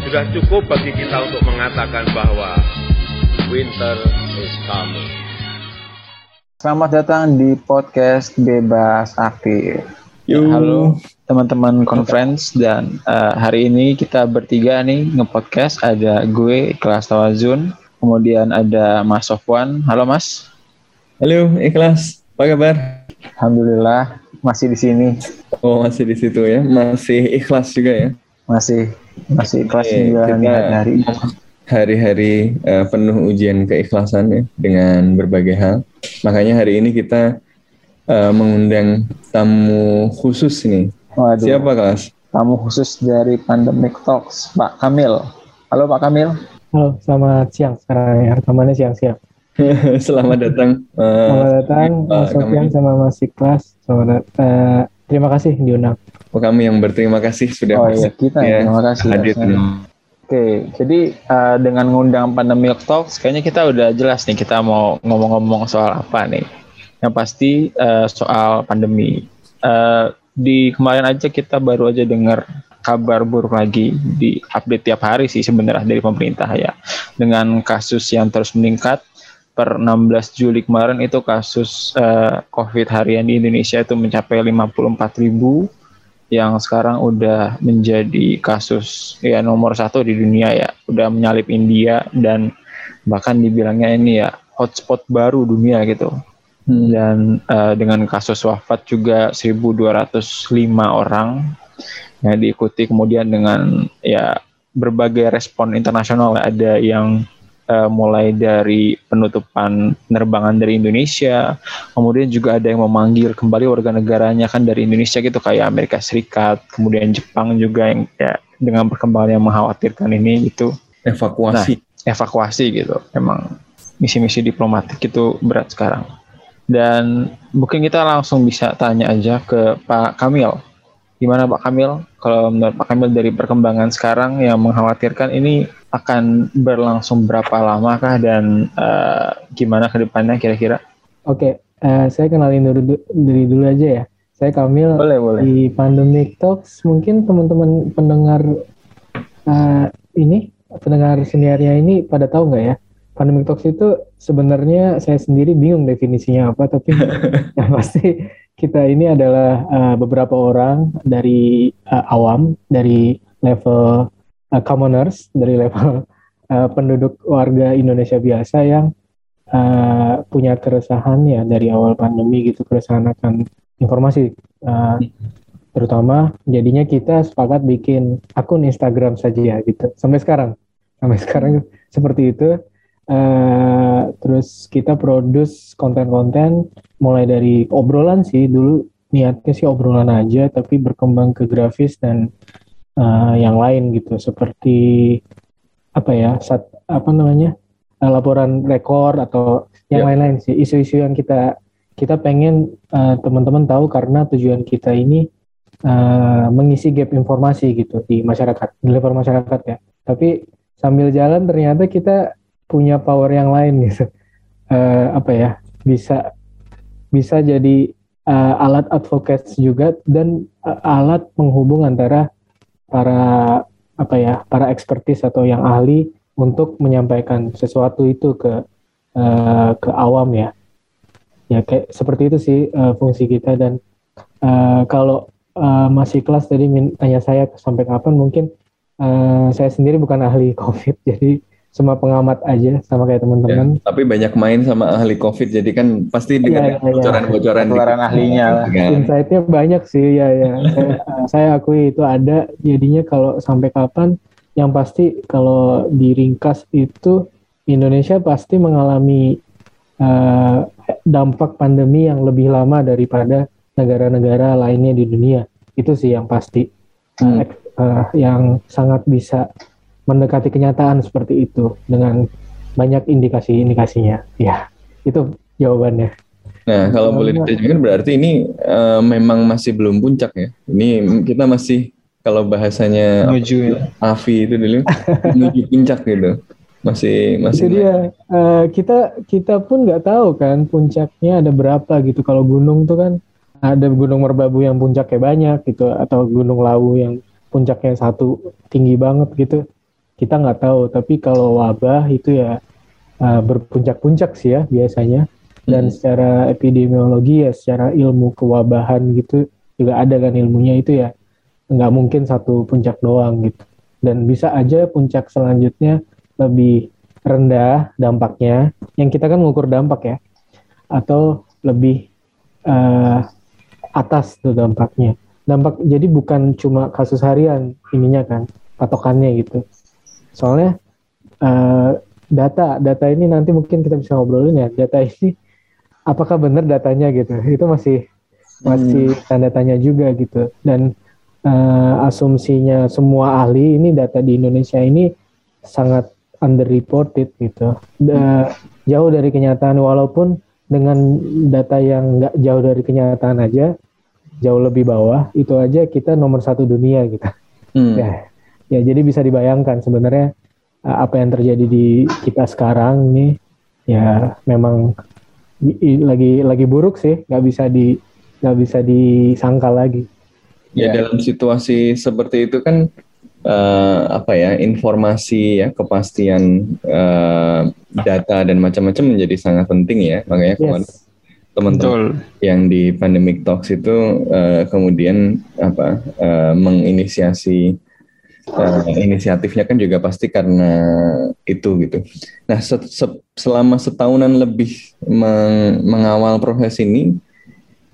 Sudah cukup bagi kita untuk mengatakan bahwa winter is coming. Selamat datang di podcast Bebas Aktif. Yo. Halo teman-teman conference dan uh, hari ini kita bertiga nih ngepodcast ada gue Kelas Tawazun, kemudian ada Mas Sofwan. Halo Mas. Halo, Ikhlas. Apa kabar? Alhamdulillah masih di sini. Oh, masih di situ ya. Masih ikhlas juga ya. Masih masih kelas Oke, menjalani kita- hari Hari-hari eh, penuh ujian keikhlasan ya dengan berbagai hal. Makanya hari ini kita eh, mengundang tamu khusus nih. Waduh. Siapa kelas? Tamu khusus dari Pandemic Talks, Pak Kamil. Halo Pak Kamil. Halo, selamat siang sekarang ya. Rekamannya siang-siang. Selamat datang. Eh, Selamat datang Mas Sofian Kamil. sama Mas Siklas. Selamat eh, terima kasih diundang. Oh, kami yang berterima kasih sudah Oh iya, kita ya, ya, terima kasih. hadir. harusnya. Oke, jadi uh, dengan ngundang Pandemic Talks, kayaknya kita udah jelas nih kita mau ngomong-ngomong soal apa nih. Yang pasti uh, soal pandemi. Uh, di kemarin aja kita baru aja dengar kabar buruk lagi di update tiap hari sih sebenarnya dari pemerintah ya. Dengan kasus yang terus meningkat per 16 Juli kemarin itu kasus uh, COVID harian di Indonesia itu mencapai 54 ribu yang sekarang udah menjadi kasus ya nomor satu di dunia ya. Udah menyalip India dan bahkan dibilangnya ini ya hotspot baru dunia gitu. Hmm. dan eh, dengan kasus wafat juga 1.205 orang yang diikuti kemudian dengan ya berbagai respon internasional. Ada yang eh, mulai dari penutupan penerbangan dari Indonesia kemudian juga ada yang memanggil kembali warga negaranya kan dari Indonesia gitu kayak Amerika Serikat kemudian Jepang juga yang ya dengan perkembangan yang mengkhawatirkan ini gitu Evakuasi. evakuasi gitu. Emang misi-misi diplomatik itu berat sekarang. Dan mungkin kita langsung bisa tanya aja ke Pak Kamil. Gimana Pak Kamil? Kalau menurut Pak Kamil dari perkembangan sekarang yang mengkhawatirkan ini akan berlangsung berapa lama kah dan eh, gimana ke depannya kira-kira? Oke, eh, saya kenalin dulu diri dulu aja ya. Saya Kamil Boleh, boleh. di Pandemic Talks. Mungkin teman-teman pendengar eh, ini, pendengar seniornya ini pada tahu nggak ya? Pandemic Talks itu sebenarnya saya sendiri bingung definisinya apa, tapi yang pasti kita ini adalah eh, beberapa orang dari eh, awam, dari level eh, commoners, dari level eh, penduduk warga Indonesia biasa yang eh, punya keresahan ya dari awal pandemi gitu, keresahan akan informasi. eh, terutama jadinya kita sepakat bikin akun Instagram saja gitu. Sampai sekarang. Sampai sekarang seperti itu. Eh, terus kita produce konten-konten mulai dari obrolan sih. Dulu niatnya sih obrolan aja tapi berkembang ke grafis dan eh, yang lain gitu. Seperti apa ya sat, apa namanya eh, laporan rekor atau yang Ya. lain-lain sih. Isu-isu yang kita kita pengen eh, teman-teman tahu karena tujuan kita ini eh, mengisi gap informasi gitu di masyarakat di level masyarakat ya. Tapi sambil jalan ternyata kita punya power yang lain gitu. Eh, apa ya bisa bisa jadi eh, alat advocates juga dan eh, alat penghubung antara para apa ya para expertise atau yang ahli untuk menyampaikan sesuatu itu ke eh, ke awam ya. Ya kayak seperti itu sih eh, fungsi kita dan eh, kalau eh, masih kelas tadi tanya saya sampai kapan mungkin eh, saya sendiri bukan ahli covid jadi semua pengamat aja sama kayak Ya, teman-teman tapi banyak main sama ahli COVID, jadi kan pasti dengan Iya, iya, iya. bocoran-bocoran Ketularan dikit. ahlinya lah. Kan? insight-nya banyak sih ya ya saya, saya akui itu ada jadinya kalau sampai kapan yang pasti kalau diringkas itu Indonesia pasti mengalami eh, dampak pandemi yang lebih lama daripada negara-negara lainnya di dunia itu sih yang pasti Hmm. Eh, yang sangat bisa mendekati kenyataan seperti itu dengan banyak indikasi-indikasinya. Ya, itu jawabannya. Nah, kalau boleh diterjemahkan berarti ini uh, memang masih belum puncak ya. Ini kita masih kalau bahasanya menuju ya. Avi itu dulu menuju puncak gitu. Masih masih Itu dia. Uh, kita kita pun nggak tahu kan puncaknya ada berapa gitu. Kalau gunung tuh kan ada gunung merbabu yang puncaknya banyak gitu atau gunung lawu yang puncaknya satu tinggi banget gitu. Kita nggak tahu. Tapi kalau wabah itu ya uh, berpuncak-puncak sih ya biasanya. Dan hmm. secara epidemiologi ya secara ilmu kewabahan gitu juga ada kan ilmunya itu ya. Nggak mungkin satu puncak doang gitu. Dan bisa aja puncak selanjutnya lebih rendah dampaknya. Yang kita kan mengukur dampak ya. Atau lebih uh, atas tuh dampaknya. Dampak jadi bukan cuma kasus harian ininya kan patokannya gitu soalnya uh, data data ini nanti mungkin kita bisa ngobrolin ya. Data ini apakah benar datanya gitu? Itu masih masih hmm. tanda tanya juga gitu. Dan uh, asumsinya semua ahli ini data di Indonesia ini sangat underreported gitu. Da, jauh dari kenyataan walaupun dengan data yang nggak jauh dari kenyataan aja jauh lebih bawah itu aja kita nomor satu dunia gitu. Hmm. ya ya jadi bisa dibayangkan sebenarnya uh, apa yang terjadi di kita sekarang ini ya memang lagi lagi buruk sih nggak bisa di nggak bisa disangkal lagi. Ya, ya. dalam situasi seperti itu kan uh, apa ya informasi ya kepastian uh, data dan macam-macam menjadi sangat penting ya. Makanya yes. teman-teman yang di pandemic talks itu uh, kemudian apa uh, menginisiasi uh, inisiatifnya kan juga pasti karena itu gitu. Nah, se se selama setahunan lebih meng mengawal proses ini,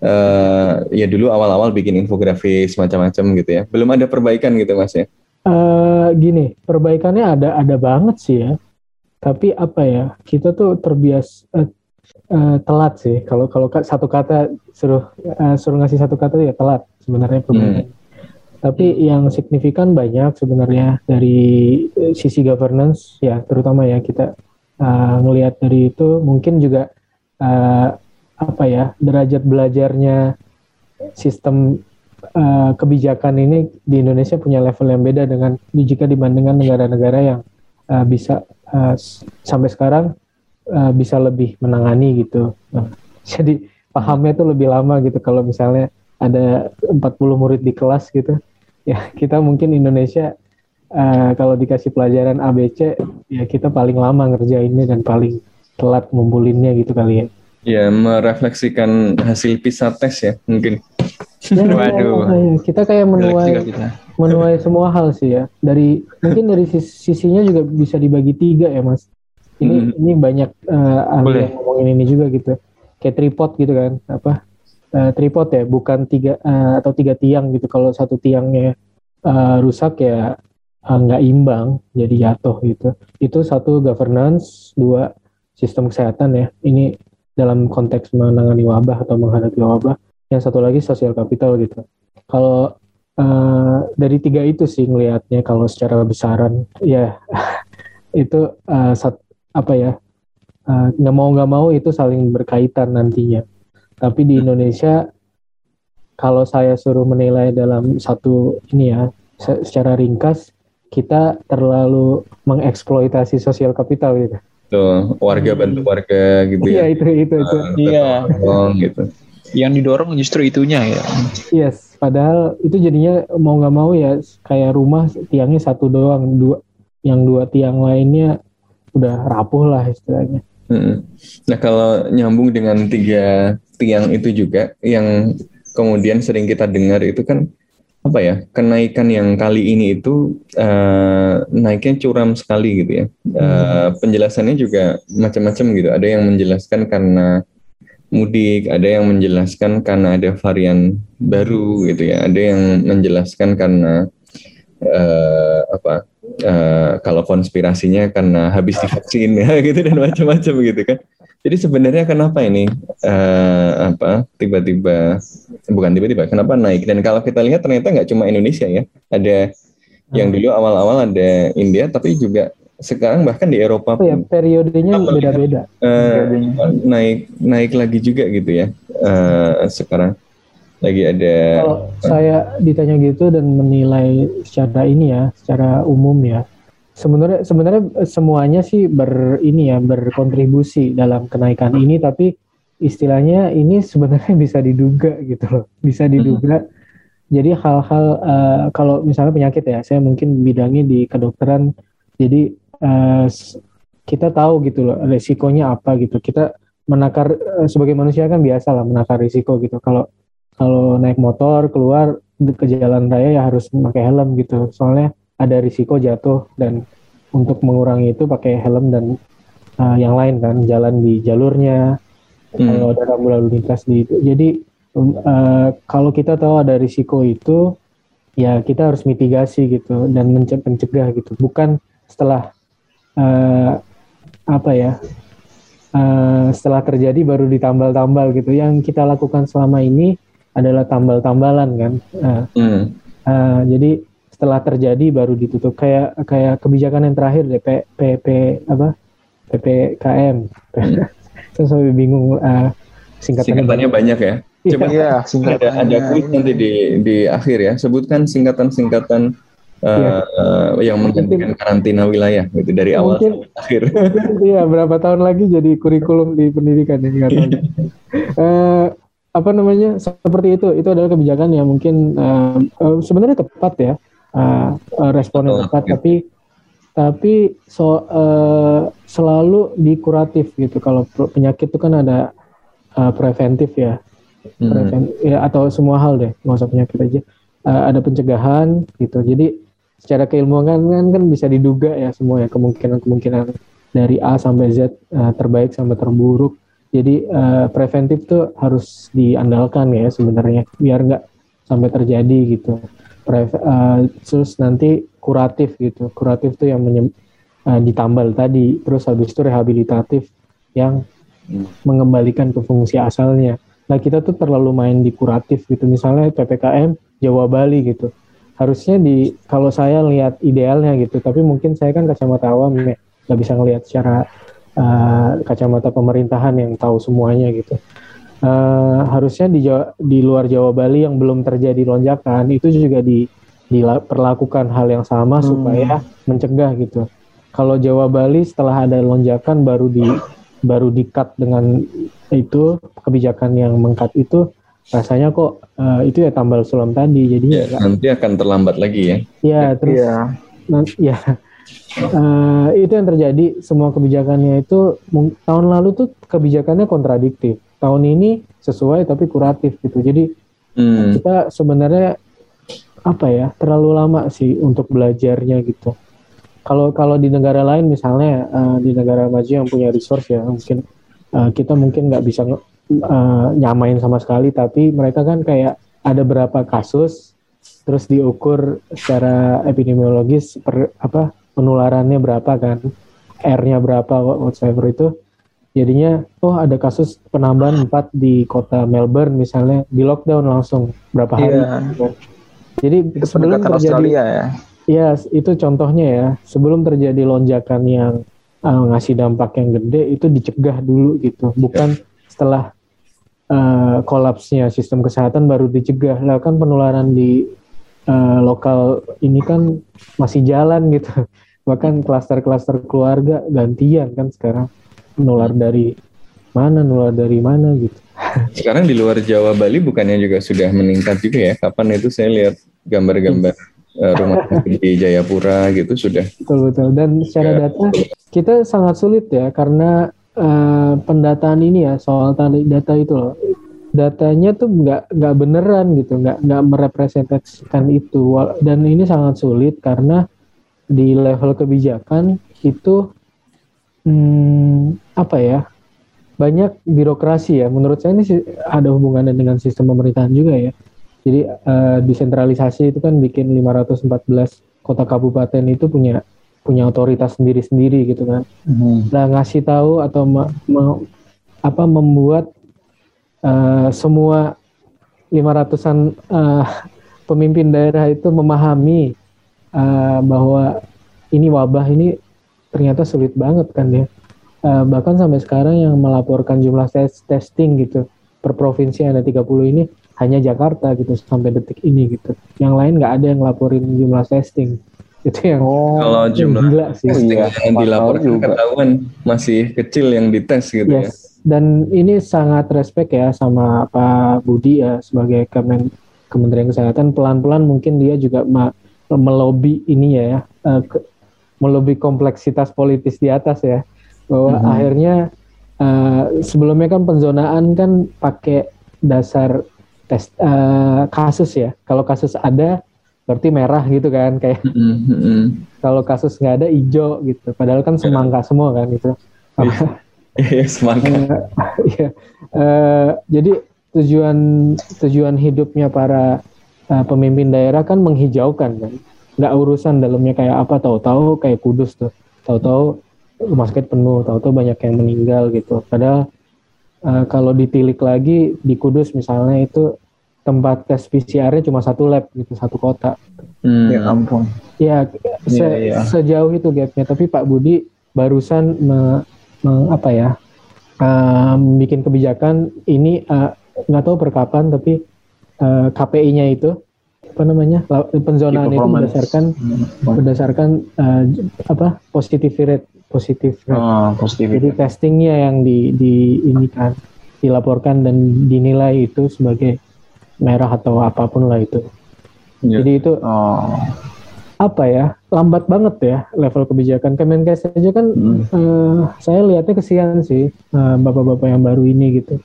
uh, ya dulu awal-awal bikin infografis macam-macam gitu ya. Belum ada perbaikan gitu mas ya? Uh, gini, perbaikannya ada ada banget sih ya. Tapi apa ya, kita tuh terbias uh, uh, telat sih. Kalau kalau satu kata suruh uh, suruh ngasih satu kata ya telat sebenarnya perbaikan. Hmm tapi yang signifikan banyak sebenarnya dari eh, sisi governance ya terutama ya kita uh, ngelihat dari itu mungkin juga uh, apa ya derajat belajarnya sistem uh, kebijakan ini di Indonesia punya level yang beda dengan jika dibandingkan negara-negara yang uh, bisa uh, sampai sekarang uh, bisa lebih menangani gitu. Nah, jadi pahamnya itu lebih lama gitu kalau misalnya ada 40 murid di kelas gitu ya kita mungkin Indonesia uh, kalau dikasih pelajaran ABC ya kita paling lama ngerjainnya dan paling telat ngumpulinnya gitu kali ya. Ya, merefleksikan hasil PISA test ya mungkin. Ya, Waduh. Ya, kita kayak menuai menuai semua hal sih ya. Dari mungkin dari sisinya juga bisa dibagi tiga ya mas. Ini hmm. ini banyak uh, ahli yang ngomongin ini juga gitu. Kayak tripod gitu kan, apa uh, tripod ya, bukan tiga uh, atau tiga tiang gitu. Kalau satu tiangnya uh, rusak ya nggak uh, imbang, jadi jatuh gitu. Itu satu governance, dua sistem kesehatan ya. Ini dalam konteks menangani wabah atau menghadapi wabah. Yang satu lagi sosial kapital gitu. Kalau uh, dari tiga itu sih ngelihatnya kalau secara besaran ya itu uh, sat, apa ya nggak uh, mau nggak mau itu saling berkaitan nantinya tapi di Indonesia kalau saya suruh menilai dalam satu ini ya secara ringkas kita terlalu mengeksploitasi sosial kapital gitu. Tuh, warga bantu warga gitu ya. Iya, itu itu itu. Uh, iya. gitu. Yang didorong justru itunya ya. Yes, padahal itu jadinya mau nggak mau ya kayak rumah tiangnya satu doang, dua yang dua tiang lainnya udah rapuh lah istilahnya. Hmm. Nah kalau nyambung dengan tiga tiang itu juga yang kemudian sering kita dengar itu kan apa ya kenaikan yang kali ini itu uh, naiknya curam sekali gitu ya. Uh, penjelasannya juga macam-macam gitu. Ada yang menjelaskan karena mudik ada yang menjelaskan karena ada varian baru gitu ya. Ada yang menjelaskan karena uh, apa uh, kalau konspirasinya karena habis divaksin ya gitu dan macam-macam gitu kan jadi sebenarnya kenapa ini uh, apa tiba-tiba bukan tiba-tiba kenapa naik dan kalau kita lihat ternyata nggak cuma Indonesia ya ada Yang dulu awal-awal ada India, tapi juga sekarang bahkan di Eropa Oh ya, periodenya melihat- beda-beda. eh, naik naik lagi juga gitu ya. Eh, sekarang lagi ada Kalau saya ditanya gitu dan menilai secara ini ya, secara umum ya, sebenarnya sebenarnya semuanya sih ber ini ya berkontribusi dalam kenaikan ini, tapi istilahnya ini sebenarnya bisa diduga gitu loh, bisa diduga. Jadi hal-hal eh, kalau misalnya penyakit ya, saya mungkin bidangnya di kedokteran, jadi eh, s- kita tahu gitu loh resikonya apa gitu. Kita menakar eh, sebagai manusia kan biasa lah menakar risiko gitu. Kalau kalau naik motor keluar ke jalan raya ya harus pakai helm gitu soalnya ada risiko jatuh dan untuk mengurangi itu pakai helm dan uh, yang lain kan jalan di jalurnya Hmm. kalau ada rambu lalu lintas di itu. Jadi uh, kalau kita tahu ada risiko itu ya kita harus mitigasi gitu dan mence- mencegah gitu. Bukan setelah uh, apa ya uh, setelah terjadi baru ditambal-tambal gitu. Yang kita lakukan selama ini adalah tambal-tambalan kan. Uh, hmm, uh, jadi setelah terjadi baru ditutup kayak kayak kebijakan yang terakhir deh P, PP apa PPKM saya sampai bingung uh, singkatannya, singkatannya banyak ya. Coba Iya, ada ada kuis nanti di di akhir ya. Sebutkan singkatan-singkatan eh, Iya. eh, yang menggantikan karantina wilayah gitu dari awal Mungkin- sampai akhir. Iya, berapa tahun lagi jadi kurikulum di pendidikan ya nggak tahu. Eh, apa namanya? Seperti itu. Itu adalah kebijakan yang mungkin eh, eh, sebenarnya tepat ya. Eh, responnya Betul, tepat, ya. tapi tapi so eh, selalu di kuratif gitu. Kalau penyakit itu kan ada eh, preventif ya. Hmm. Preven- ya atau semua hal deh, nggak usah penyakit aja. Eh, ada pencegahan gitu. Jadi secara keilmuan kan, kan kan bisa diduga ya semua ya kemungkinan-kemungkinan dari A sampai Z eh, terbaik sampai terburuk. Jadi eh, preventif tuh harus diandalkan ya sebenarnya biar nggak sampai terjadi gitu. Pre- eh, terus nanti kuratif gitu. Kuratif tuh yang menyem- eh, ditambal tadi. Terus habis itu rehabilitatif yang mengembalikan ke fungsi asalnya. Nah kita tuh terlalu main di kuratif gitu. Misalnya ppkm Jawa Bali gitu. Harusnya di kalau saya lihat idealnya gitu. Tapi mungkin saya kan kacamata awam ya, nggak bisa ngelihat secara uh, kacamata pemerintahan yang tahu semuanya gitu. Uh, harusnya di Jawa- di luar Jawa Bali yang belum terjadi lonjakan itu juga di diperlakukan hal yang sama Hmm. supaya mencegah gitu. Kalau Jawa Bali setelah ada lonjakan baru di baru di-cut dengan itu kebijakan yang mengkat itu rasanya kok uh, itu ya tambal sulam tadi jadi Ya, ya, nanti akan terlambat lagi ya. ya terus Iya. Nah, ya Eh, itu yang terjadi. Semua kebijakannya itu tahun lalu tuh kebijakannya kontradiktif. Tahun ini sesuai tapi kuratif gitu. Jadi Hmm. kita sebenarnya apa ya terlalu lama sih untuk belajarnya gitu. Kalau kalau di negara lain misalnya eh, di negara maju yang punya resource ya mungkin eh, kita mungkin nggak bisa eh, nyamain sama sekali. Tapi mereka kan kayak ada berapa kasus terus diukur secara epidemiologis per apa penularannya berapa kan R-nya berapa whatever itu jadinya oh ada kasus penambahan 4 di kota Melbourne misalnya di lockdown langsung berapa hari Iya. gitu kan. jadi Itu sebelum terjadi Australia ya. ya itu contohnya ya sebelum terjadi lonjakan yang uh, ngasih dampak yang gede itu dicegah dulu gitu bukan setelah uh, kolapsnya sistem kesehatan baru dicegah lah kan penularan di uh, lokal ini kan masih jalan gitu bahkan klaster-klaster keluarga gantian kan sekarang nular dari mana nular dari mana gitu Sekarang di luar Jawa Bali bukannya juga sudah meningkat juga ya? Kapan itu saya lihat gambar-gambar eh, rumah sakit di Jayapura gitu sudah. betul betul dan secara Ya. data kita sangat sulit ya karena eh, pendataan ini ya soal tadi data itu loh datanya tuh nggak nggak beneran gitu nggak nggak merepresentasikan itu dan ini sangat sulit karena di level kebijakan itu hmm, apa ya banyak birokrasi ya menurut saya ini ada hubungannya dengan sistem pemerintahan juga ya jadi eh, desentralisasi itu kan bikin 514 kota kabupaten itu punya punya otoritas sendiri-sendiri gitu kan. Hmm. Nah ngasih tahu atau me- me- apa membuat eh, semua 500-an eh, pemimpin daerah itu memahami uh, bahwa ini wabah ini ternyata sulit banget kan ya. Uh, bahkan sampai sekarang yang melaporkan jumlah tes testing gitu per provinsi ada 30 ini hanya Jakarta gitu sampai detik ini gitu. Yang lain nggak ada yang laporin jumlah testing. Itu yang oh, kalau jumlah gila sih. Oh, iya, yang dilaporkan ketahuan masih kecil yang dites gitu yes. ya. Dan ini sangat respect ya sama Pak Budi ya sebagai Kemen Kementerian Kesehatan pelan-pelan mungkin dia juga melobi ini ya, uh, ke, melobi kompleksitas politis di atas ya bahwa mm-hmm. akhirnya uh, sebelumnya kan penzonaan kan pakai dasar tes uh, kasus ya kalau kasus ada berarti merah gitu kan kayak mm-hmm. kalau kasus nggak ada hijau gitu. Padahal kan iya. semangka semua kan itu Iya, semangka. Uh, uh, jadi tujuan tujuan hidupnya para uh, pemimpin daerah kan menghijaukan kan? Nggak urusan dalamnya kayak apa tahu-tahu kayak kudus tuh. Tahu-tahu rumah sakit penuh tahu-tahu banyak yang meninggal gitu. Padahal uh, kalau ditilik lagi di kudus misalnya itu tempat tes PCR-nya cuma satu lab gitu satu kota hmm. ya ampun ya se ya, ya. sejauh itu gapnya tapi Pak Budi barusan me, me, apa ya uh, bikin kebijakan ini uh, nggak tahu per kapan tapi uh, eh, KPI-nya itu apa namanya penzonaan itu berdasarkan hmm. berdasarkan uh, apa positif rate positif rate. Oh, Jadi testingnya yang di, di ini kan dilaporkan dan dinilai itu sebagai merah atau apa pun lah itu. Yeah. Jadi itu oh. apa ya lambat banget ya level kebijakan Kemenkes saja kan hmm. uh, saya lihatnya kesian sih bapak bapak-bapak yang baru ini gitu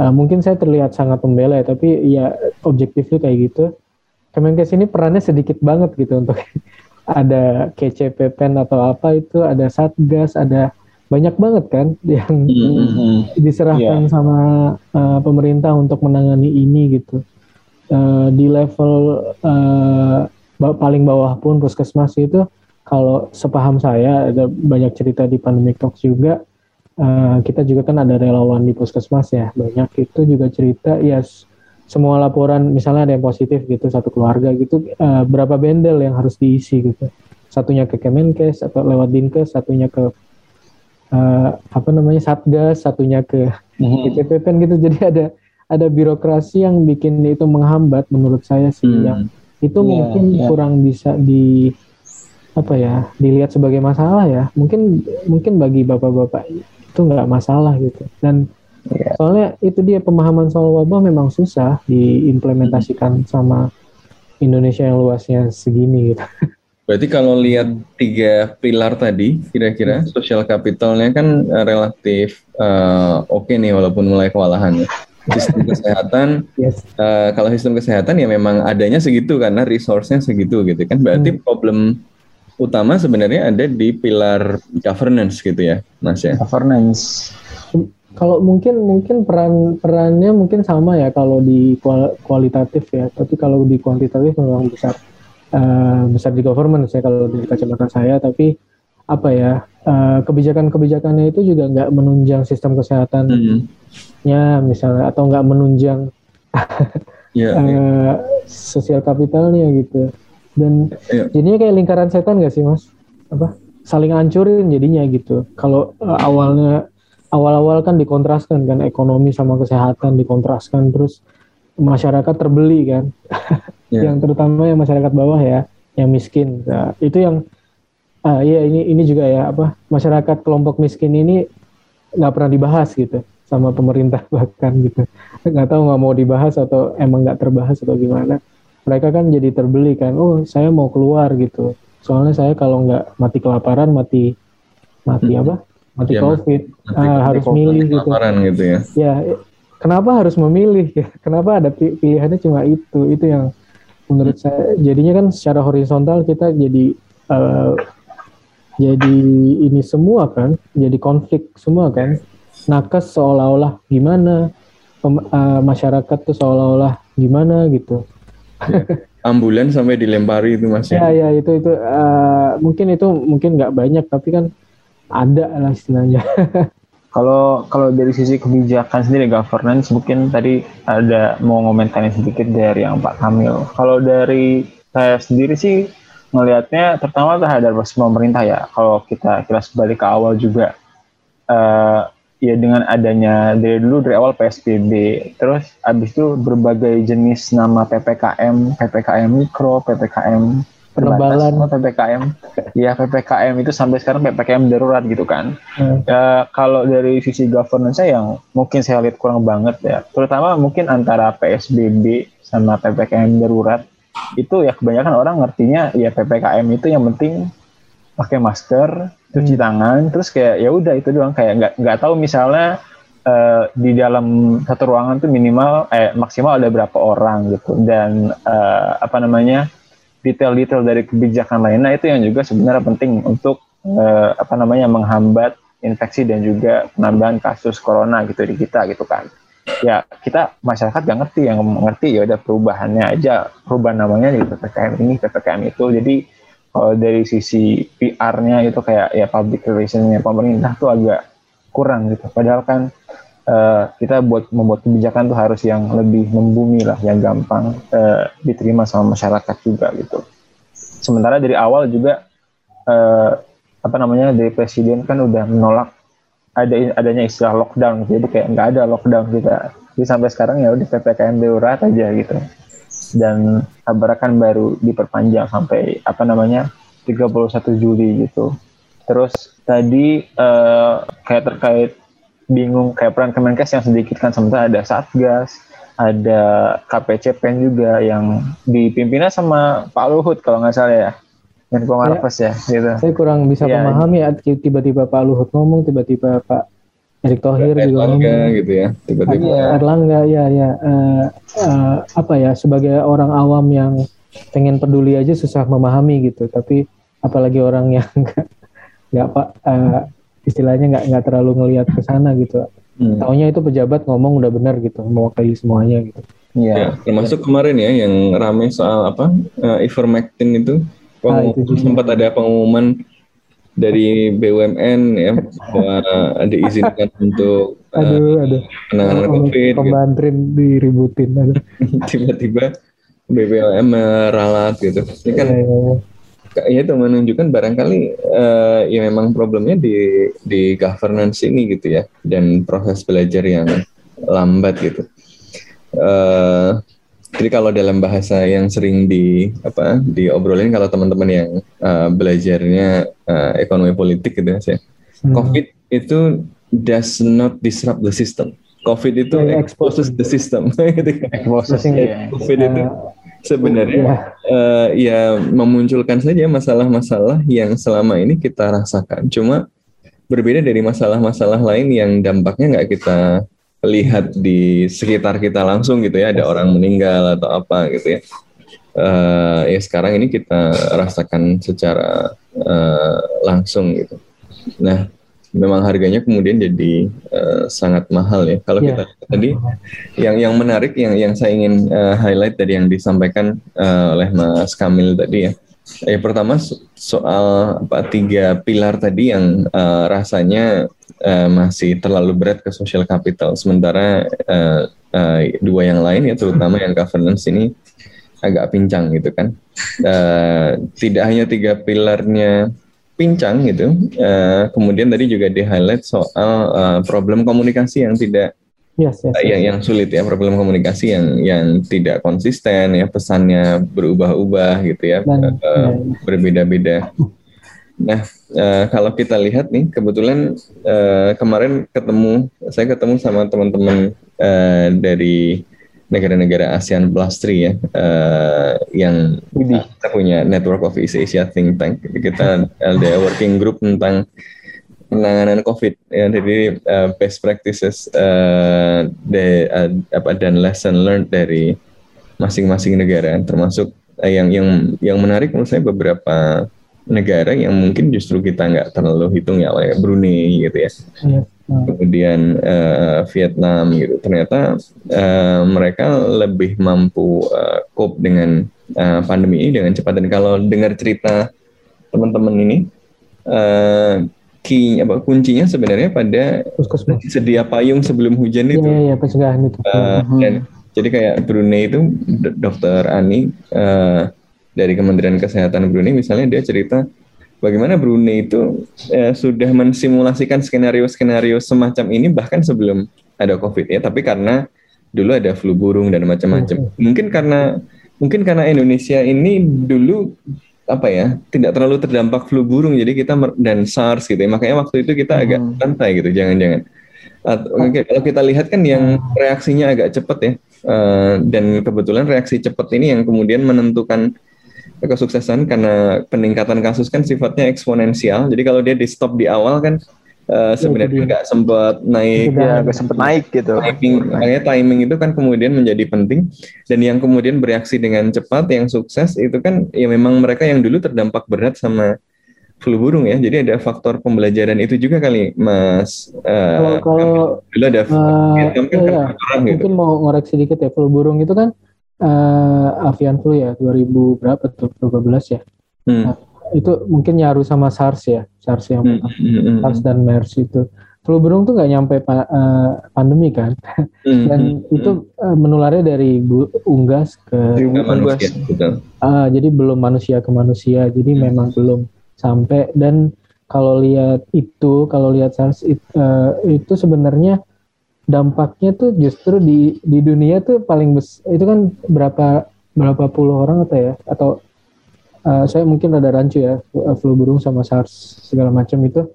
Uh, mungkin saya terlihat sangat pembela ya, tapi ya objektifnya kayak gitu. Kemenkes ini perannya sedikit banget gitu untuk ada KCPPEN atau apa itu, ada Satgas, ada banyak banget kan yang mm-hmm. diserahkan yeah. sama uh, pemerintah untuk menangani ini gitu. Uh, di level uh, paling bawah pun puskesmas itu kalau sepaham saya ada banyak cerita di pandemic talks juga uh, kita juga kan ada relawan di puskesmas ya banyak itu juga cerita ya semua laporan misalnya ada yang positif gitu satu keluarga gitu uh, berapa bendel yang harus diisi gitu satunya ke Kemenkes atau lewat Dinkes satunya ke uh, apa namanya Satgas satunya ke mm-hmm. kan gitu jadi ada ada birokrasi yang bikin itu menghambat menurut saya sih mm. yang itu yeah, mungkin yeah. kurang bisa di apa ya dilihat sebagai masalah ya mungkin mungkin bagi bapak-bapak itu nggak masalah gitu dan yeah. soalnya itu dia pemahaman soal wabah memang susah diimplementasikan sama Indonesia yang luasnya segini gitu. Berarti kalau lihat tiga pilar tadi, kira-kira hmm. social capitalnya kan eh, relatif uh, oke okay nih walaupun mulai kewalahan ya. Sistem kesehatan, yes. uh, kalau sistem kesehatan ya memang adanya segitu karena resource-nya segitu gitu kan. Berarti hmm. problem utama sebenarnya ada di pilar governance gitu ya, Mas ya. Governance. Kalau mungkin mungkin peran perannya mungkin sama ya kalau di kualitatif ya, tapi kalau di kuantitatif memang besar uh, besar di government saya kalau di kacamata saya, tapi apa ya uh, kebijakan-kebijakannya itu juga nggak menunjang sistem kesehatannya hmm. misalnya atau nggak menunjang yeah, uh, yeah. sosial kapitalnya gitu dan yeah. jadinya kayak lingkaran setan gak sih mas apa saling hancurin jadinya gitu kalau uh, awalnya awal-awal kan dikontraskan kan ekonomi sama kesehatan dikontraskan terus masyarakat terbeli kan yeah. yang terutama yang masyarakat bawah ya yang miskin nah, itu yang uh, iya ini ini juga ya apa masyarakat kelompok miskin ini nggak pernah dibahas gitu sama pemerintah bahkan gitu. Nggak tahu nggak mau dibahas atau emang nggak terbahas atau gimana. Mereka kan jadi terbeli kan oh saya mau keluar gitu. Soalnya saya kalau nggak mati kelaparan mati mati hmm. apa? Mati ya, covid. mati, uh, harus COVID, milih gitu. gitu ya. Ya kenapa harus memilih? Ya kenapa ada pilihannya cuma itu? Itu yang menurut hmm. saya jadinya kan secara horizontal kita jadi uh, jadi ini semua kan jadi konflik semua kan. Nakes seolah-olah gimana pem, uh, masyarakat tuh seolah-olah gimana gitu. Ya. ambulan sampai dilempari itu mas ya? Ya itu itu uh, mungkin itu mungkin nggak banyak tapi kan ada lah istilahnya. Kalau kalau dari sisi kebijakan sendiri governance mungkin tadi ada mau ngomentarin sedikit dari yang Pak Kamil. Kalau dari saya sendiri sih ngelihatnya terutama terhadap pemerintah ya. Kalau kita kilas balik ke awal juga, uh, ya dengan adanya dari dulu dari awal PSBB, terus abis itu berbagai jenis nama ppkm, ppkm mikro, ppkm Penebalan. ppkm, ya ppkm itu sampai sekarang ppkm darurat gitu kan. Hmm. Ya, kalau dari sisi governance yang mungkin saya lihat kurang banget ya, terutama mungkin antara PSBB sama ppkm darurat itu ya kebanyakan orang ngertinya ya ppkm itu yang penting pakai masker, cuci tangan, terus kayak ya udah itu doang. Kayak nggak nggak tahu misalnya eh, di dalam satu ruangan tuh minimal eh maksimal ada berapa orang gitu. Dan eh, apa namanya detail-detail dari kebijakan lainnya itu yang juga sebenarnya penting untuk eh, apa namanya menghambat infeksi dan juga penambahan kasus corona gitu di kita gitu kan ya kita masyarakat gak ngerti yang mengerti ya udah perubahannya aja. Perubahan namanya di ppkm ini ppkm itu. Jadi kalau dari sisi PR-nya itu kayak ya public relations-nya pemerintah tuh agak kurang gitu. Padahal kan eh, kita buat membuat kebijakan tuh harus yang lebih membumi lah yang gampang eh, diterima sama masyarakat juga gitu. Sementara dari awal juga eh, apa namanya dari presiden kan udah menolak ada adanya istilah lockdown jadi kayak nggak ada lockdown kita jadi sampai sekarang ya udah ppkm darurat aja gitu. Dan kabar kan baru diperpanjang sampai apa namanya 31 Juli gitu. Terus tadi eh, kayak terkait bingung kayak peran Kemenkes yang sedikit kan sementara ada Satgas ada KPCPEN juga yang dipimpinnya sama Pak Luhut kalau nggak salah ya Menko Marves ya gitu Saya kurang bisa Iya. memahami ya tiba-tiba Pak Luhut ngomong, tiba-tiba Pak Erick Thohir juga Erlangga ngomong. gitu ya tiba-tiba Iya. Erlangga ya ya eh, eh, apa ya sebagai orang awam yang pengen peduli aja susah memahami gitu tapi apalagi orang yang nggak nggak pak eh, istilahnya nggak nggak terlalu ngelihat ke sana gitu Hmm. taunya itu pejabat ngomong udah benar gitu mewakili semuanya gitu Iya. Ya, termasuk kemarin ya yang ramai soal apa eh, ivermectin itu Pengumuman- juga. sempat ada pengumuman dari BUMN ya bahwa diizinkan untuk aduh aduh penanganan Om- COVID gitu. pembantrin diributin aduh. tiba-tiba BPOM meralat gitu. Ini kan Ya, ya, ya. ya itu menunjukkan barangkali eh, ya memang problemnya di di governance ini gitu ya dan proses belajar yang lambat gitu. Eh, jadi kalau dalam bahasa yang sering di apa diobrolin kalau teman-teman yang eh, belajarnya eh, ekonomi politik gitu ya, Hmm. COVID itu does not disrupt the system. COVID itu Ya, ya, exposes the system. gitu kan. Exposes, iya. COVID itu Eh, sebenarnya ya. eh, ya memunculkan saja masalah-masalah yang selama ini kita rasakan. Cuma berbeda dari masalah-masalah lain yang dampaknya nggak kita lihat di sekitar kita langsung gitu ya. Ada orang meninggal atau apa gitu ya. Eh, ya sekarang ini kita rasakan secara eh, langsung gitu. Nah, memang harganya kemudian jadi eh, sangat mahal ya. Kalau Ya. kita tadi yang yang menarik yang yang saya ingin eh, highlight dari yang disampaikan eh, oleh Mas Kamil tadi ya. Ya pertama so- soal apa tiga pilar tadi yang eh, rasanya eh, masih terlalu berat ke social capital sementara eh, eh, dua yang lain ya terutama yang governance ini agak pincang gitu kan. Eh, tidak hanya tiga pilarnya pincang gitu. eh, kemudian tadi juga di highlight soal eh, problem komunikasi yang tidak Yes, yes, Uh, yang yang sulit ya problem komunikasi yang yang tidak konsisten ya pesannya berubah-ubah gitu ya Dan- uh, ya, berbeda-beda. Nah uh, kalau kita lihat nih kebetulan uh, kemarin ketemu saya ketemu sama teman-teman uh, dari negara-negara ASEAN Plus 3 ya uh, yang kita punya Network of East Asia Think Tank. Kita ada working group tentang penanganan COVID. Ya jadi uh, best practices uh, de, uh, apa dan lesson learned dari masing-masing negara termasuk uh, yang yang yang menarik menurut saya beberapa negara yang mungkin justru kita nggak terlalu hitung ya kayak Brunei gitu ya Yes. Hmm. kemudian uh, Vietnam gitu ternyata uh, mereka lebih mampu uh, cope dengan uh, pandemi ini dengan cepat dan kalau dengar cerita teman-teman ini uh, key apa kuncinya sebenarnya pada Puskesmas. sedia payung sebelum hujan Iya, itu iya, iya, pencegahan itu. Uh, dan jadi kayak Brunei itu dokter Ani uh, dari Kementerian Kesehatan Brunei misalnya dia cerita bagaimana Brunei itu eh, sudah mensimulasikan skenario-skenario semacam ini bahkan sebelum ada COVID ya, tapi karena dulu ada flu burung dan macam-macam. Mungkin karena mungkin karena Indonesia ini dulu apa ya tidak terlalu terdampak flu burung jadi kita dan SARS gitu ya. Makanya waktu itu kita agak santai gitu jangan-jangan. Oke, kalau kita lihat kan yang reaksinya agak cepat ya eh, dan kebetulan reaksi cepat ini yang kemudian menentukan kesuksesan karena peningkatan kasus kan sifatnya eksponensial. Jadi kalau dia di stop di awal kan eh, sebenarnya nggak sempat naik. Ya gak sempet naik gitu. Timing makanya timing itu kan kemudian menjadi penting. Dan yang kemudian bereaksi dengan cepat yang sukses itu kan ya memang mereka yang dulu terdampak berat sama flu burung ya. Jadi ada faktor pembelajaran itu juga kali mas. Eh, Kalau kalau dulu ada Vietnam kan iya, kan iya. gitu. mungkin mau ngoreksi dikit ya flu burung itu kan eh, avian flu ya 2000 berapa tuh 2012 ya Hmm. itu mungkin nyaru sama SARS ya SARS yang Hmm, hmm, hmm, SARS dan MERS itu flu burung tuh nggak nyampe pa- eh, pandemi kan hmm, dan hmm, itu eh, menularnya dari bu- unggas ke hmm. Manusia betul Ah, jadi belum manusia ke manusia, jadi Hmm. memang belum sampai. Dan kalau lihat itu, kalau lihat SARS it- eh, itu sebenarnya dampaknya tuh justru di di dunia tuh paling bes itu kan berapa berapa puluh orang atau ya atau eh, saya mungkin rada rancu ya eh, flu burung sama SARS segala macam itu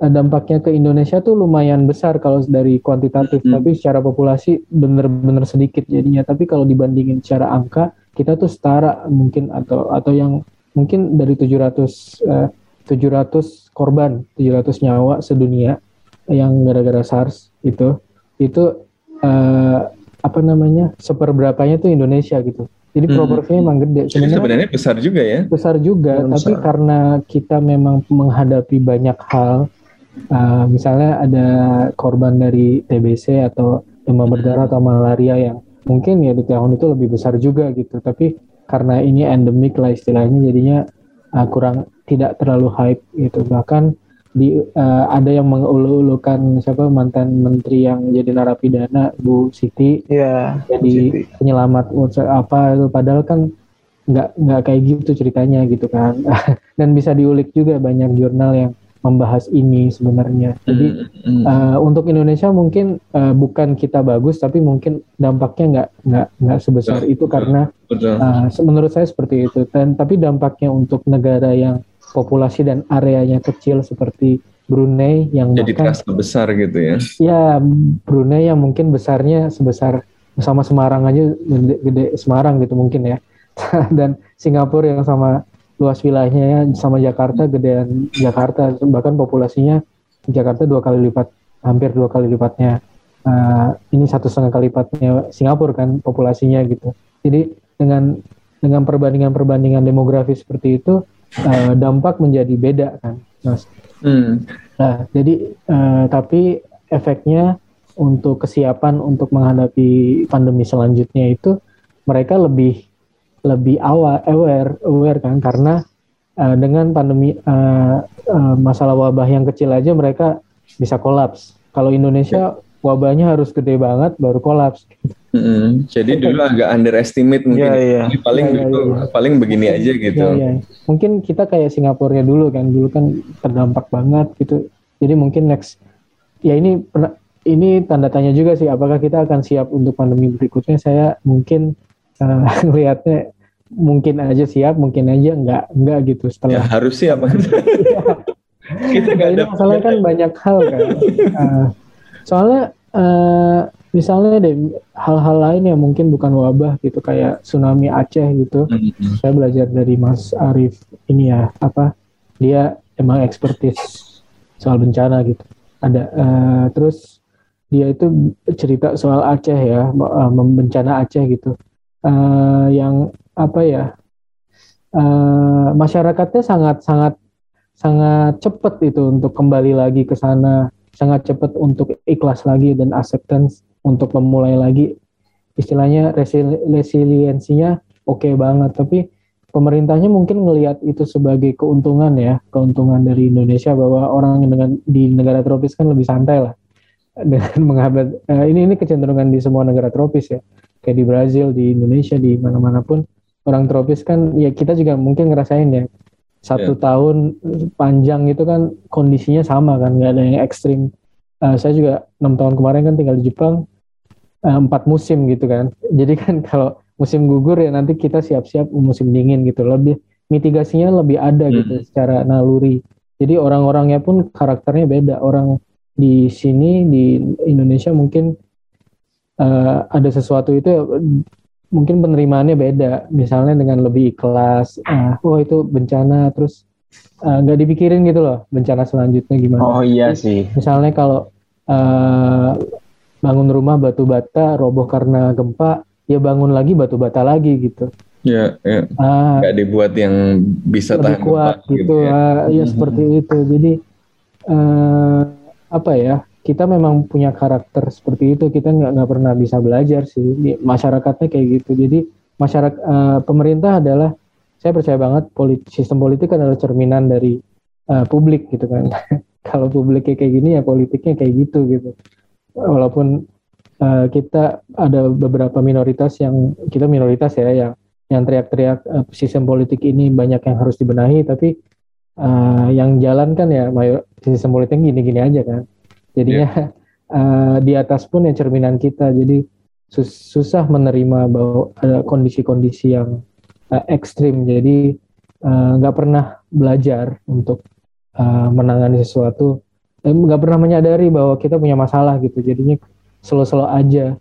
eh, dampaknya ke Indonesia tuh lumayan besar kalau dari kuantitatif, Hmm. tapi secara populasi bener-bener sedikit jadinya. Tapi kalau dibandingin secara angka, kita tuh setara mungkin atau atau yang mungkin dari 700 eh, 700 korban, 700 nyawa sedunia yang gara-gara SARS itu itu eh, apa namanya seperberapanya tuh Indonesia gitu. Jadi Hmm. proporsinya emang gede. jadi sebenarnya besar juga ya besar juga, Besar. tapi karena kita memang menghadapi banyak hal, uh, misalnya ada korban dari TBC atau demam berdarah atau malaria yang mungkin ya di tahun itu lebih besar juga gitu, tapi karena ini endemik lah istilahnya, jadinya uh, kurang tidak terlalu hype gitu. Bahkan di uh, ada yang mengulu-ulukan siapa mantan menteri yang jadi narapidana Bu Siti Iya. jadi Siti. penyelamat apa itu padahal kan nggak nggak kayak gitu ceritanya gitu kan dan bisa diulik juga banyak jurnal yang membahas ini sebenarnya jadi Hmm, hmm. eh, untuk Indonesia mungkin eh, bukan kita bagus tapi mungkin dampaknya nggak nggak nggak sebesar Betul, itu betul. karena betul eh, se- menurut saya seperti itu dan tapi dampaknya untuk negara yang populasi dan areanya kecil seperti Brunei yang jadi bahkan terasa besar gitu ya. Ya Brunei yang mungkin besarnya sebesar sama Semarang aja gede, gede Semarang gitu mungkin ya. Dan Singapura yang sama luas wilayahnya ya, sama Jakarta gedean Jakarta. Bahkan populasinya Jakarta dua kali lipat hampir dua kali lipatnya. Eh, ini satu setengah kali lipatnya Singapura kan populasinya gitu. Jadi dengan dengan perbandingan-perbandingan demografi seperti itu eh, dampak menjadi beda kan Mas Hmm. Nah, jadi eh, tapi efeknya untuk kesiapan untuk menghadapi pandemi selanjutnya itu mereka lebih lebih awal aware aware kan karena eh, dengan pandemi eh, eh, masalah wabah yang kecil aja mereka bisa kolaps. Kalau Indonesia wabahnya harus gede banget baru kolaps. Mm-mm. Jadi dulu agak underestimate mungkin. Iya, iya. Ini paling Iya, iya, dulu, iya. paling begini aja gitu. Ya, ya. Mungkin kita kayak Singapura dulu kan, dulu kan terdampak banget gitu. Jadi mungkin next, ya ini ini tanda tanya juga sih, apakah kita akan siap untuk pandemi berikutnya? Saya mungkin eh, ngelihatnya mungkin aja siap, mungkin aja enggak, enggak gitu Ya setelah. harus siap. Kita Nah, nggak ini ada. masalahnya kan banyak hal kan. Eh, soalnya eh, misalnya deh hal-hal lain yang mungkin bukan wabah gitu kayak tsunami Aceh gitu. Mm-mm. saya belajar dari Mas Arief ini ya apa dia emang ekspertis soal bencana gitu ada eh, terus dia itu cerita soal Aceh ya eh, bencana Aceh gitu Eh, yang apa ya eh, masyarakatnya sangat sangat sangat cepat itu untuk kembali lagi ke sana sangat cepat untuk ikhlas lagi dan acceptance untuk memulai lagi istilahnya resili- resiliensinya oke banget tapi pemerintahnya mungkin ngelihat itu sebagai keuntungan ya keuntungan dari Indonesia bahwa orang dengan di negara tropis kan lebih santai lah dengan menghambat eh, ini ini kecenderungan di semua negara tropis ya kayak di Brazil di Indonesia di mana-mana pun orang tropis kan ya kita juga mungkin ngerasain ya satu Iya. tahun panjang itu kan kondisinya sama kan nggak ada yang ekstrim. Eh, saya juga enam tahun kemarin kan tinggal di Jepang empat musim gitu kan. Jadi kan kalau musim gugur ya nanti kita siap-siap musim dingin gitu. Lebih mitigasinya lebih ada Hmm. gitu secara naluri. Jadi orang-orangnya pun karakternya beda. Orang di sini di Indonesia mungkin eh, ada sesuatu itu ya, mungkin penerimaannya beda. Misalnya dengan lebih ikhlas. ah, oh itu bencana terus eh, nggak dipikirin gitu loh bencana selanjutnya gimana. Oh iya sih. Misalnya kalau eh, bangun rumah batu bata roboh karena gempa, ya bangun lagi batu bata lagi gitu. Ya, ya. Ah, nggak dibuat yang bisa lebih tahan kuat gempa gitu, ya. ah, ya seperti itu. Jadi eh, apa ya? Kita memang punya karakter seperti itu. Kita nggak nggak pernah bisa belajar sih. Masyarakatnya kayak gitu. Jadi masyarakat eh, pemerintah adalah saya percaya banget polit, sistem politik adalah cerminan dari eh, publik gitu kan. Kalau publiknya kayak gini ya politiknya kayak gitu gitu. Walaupun eh, kita ada beberapa minoritas yang kita minoritas ya yang yang teriak-teriak eh, sistem politik ini banyak yang harus dibenahi tapi eh, yang jalan kan ya mayor sistem politiknya gini-gini aja kan. Jadinya eh, di atas pun ya cerminan kita. Jadi sus- susah menerima bahwa ada kondisi-kondisi yang eh, ekstrim. Jadi nggak pernah belajar untuk eh, menangani sesuatu. Nggak pernah menyadari bahwa kita punya masalah gitu. Jadinya slow-slow aja.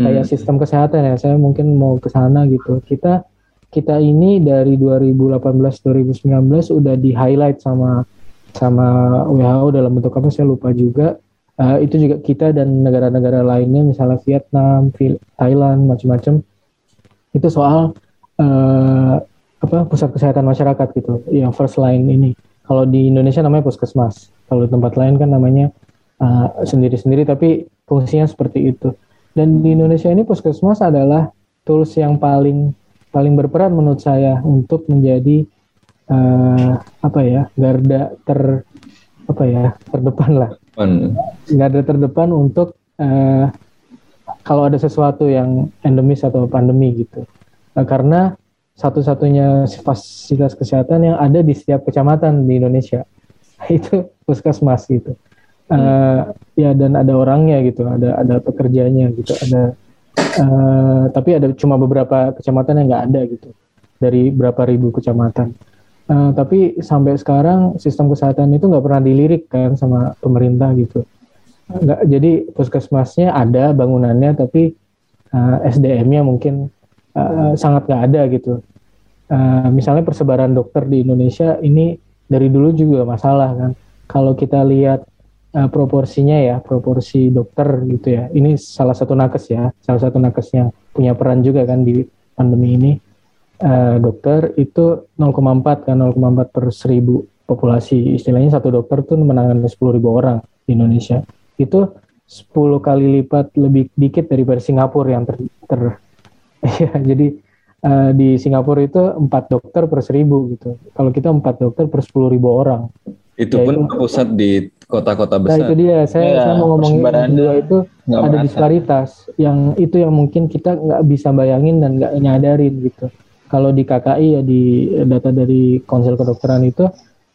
Kayak Hmm. sistem kesehatan ya saya mungkin mau ke sana gitu. Kita kita ini dari 2018 2019 udah di highlight sama sama WHO dalam bentuk apa saya lupa juga. Eh, itu juga kita dan negara-negara lainnya misalnya Vietnam Thailand macam-macam. Itu soal eh, apa pusat kesehatan masyarakat gitu. Yang first line ini. Kalau di Indonesia namanya puskesmas kalau tempat lain kan namanya eh, sendiri-sendiri tapi fungsinya seperti itu. Dan di Indonesia ini puskesmas adalah tools yang paling paling berperan menurut saya untuk menjadi eh, apa ya garda ter apa ya terdepan lah. Garda terdepan untuk eh, kalau ada sesuatu yang endemis atau pandemi gitu. Eh, karena satu-satunya fasilitas kesehatan yang ada di setiap kecamatan di Indonesia itu puskesmas gitu. Eh, ya dan ada orangnya gitu ada ada pekerjanya gitu ada eh, tapi ada cuma beberapa kecamatan yang nggak ada gitu dari berapa ribu kecamatan. Eh, tapi sampai sekarang sistem kesehatan itu nggak pernah dilirik kan sama pemerintah gitu. Nggak jadi puskesmasnya ada bangunannya tapi eh, SDM-nya mungkin eh, sangat nggak ada gitu. Eh, misalnya persebaran dokter di Indonesia ini dari dulu juga masalah kan. Kalau kita lihat eh, proporsinya ya proporsi dokter gitu ya ini salah satu nakes ya salah satu nakes yang punya peran juga kan di pandemi ini. Eh, dokter itu 0,4 kan 0,4 per seribu populasi. Istilahnya satu dokter tuh menangani 10.000 orang di Indonesia. Itu 10 kali lipat lebih dikit daripada Singapura yang ter, ter- ya jadi eh, di Singapura itu empat dokter per seribu gitu kalau kita empat dokter per 10.000 orang Itu Ya, pun itu- pusat di kota-kota Nah besar. itu dia, saya, Iya, saya mau ngomongin dua itu ada merata. disparitas yang itu yang mungkin kita nggak bisa bayangin dan nggak nyadarin gitu. Kalau di KKI ya di data dari Konsel Kedokteran itu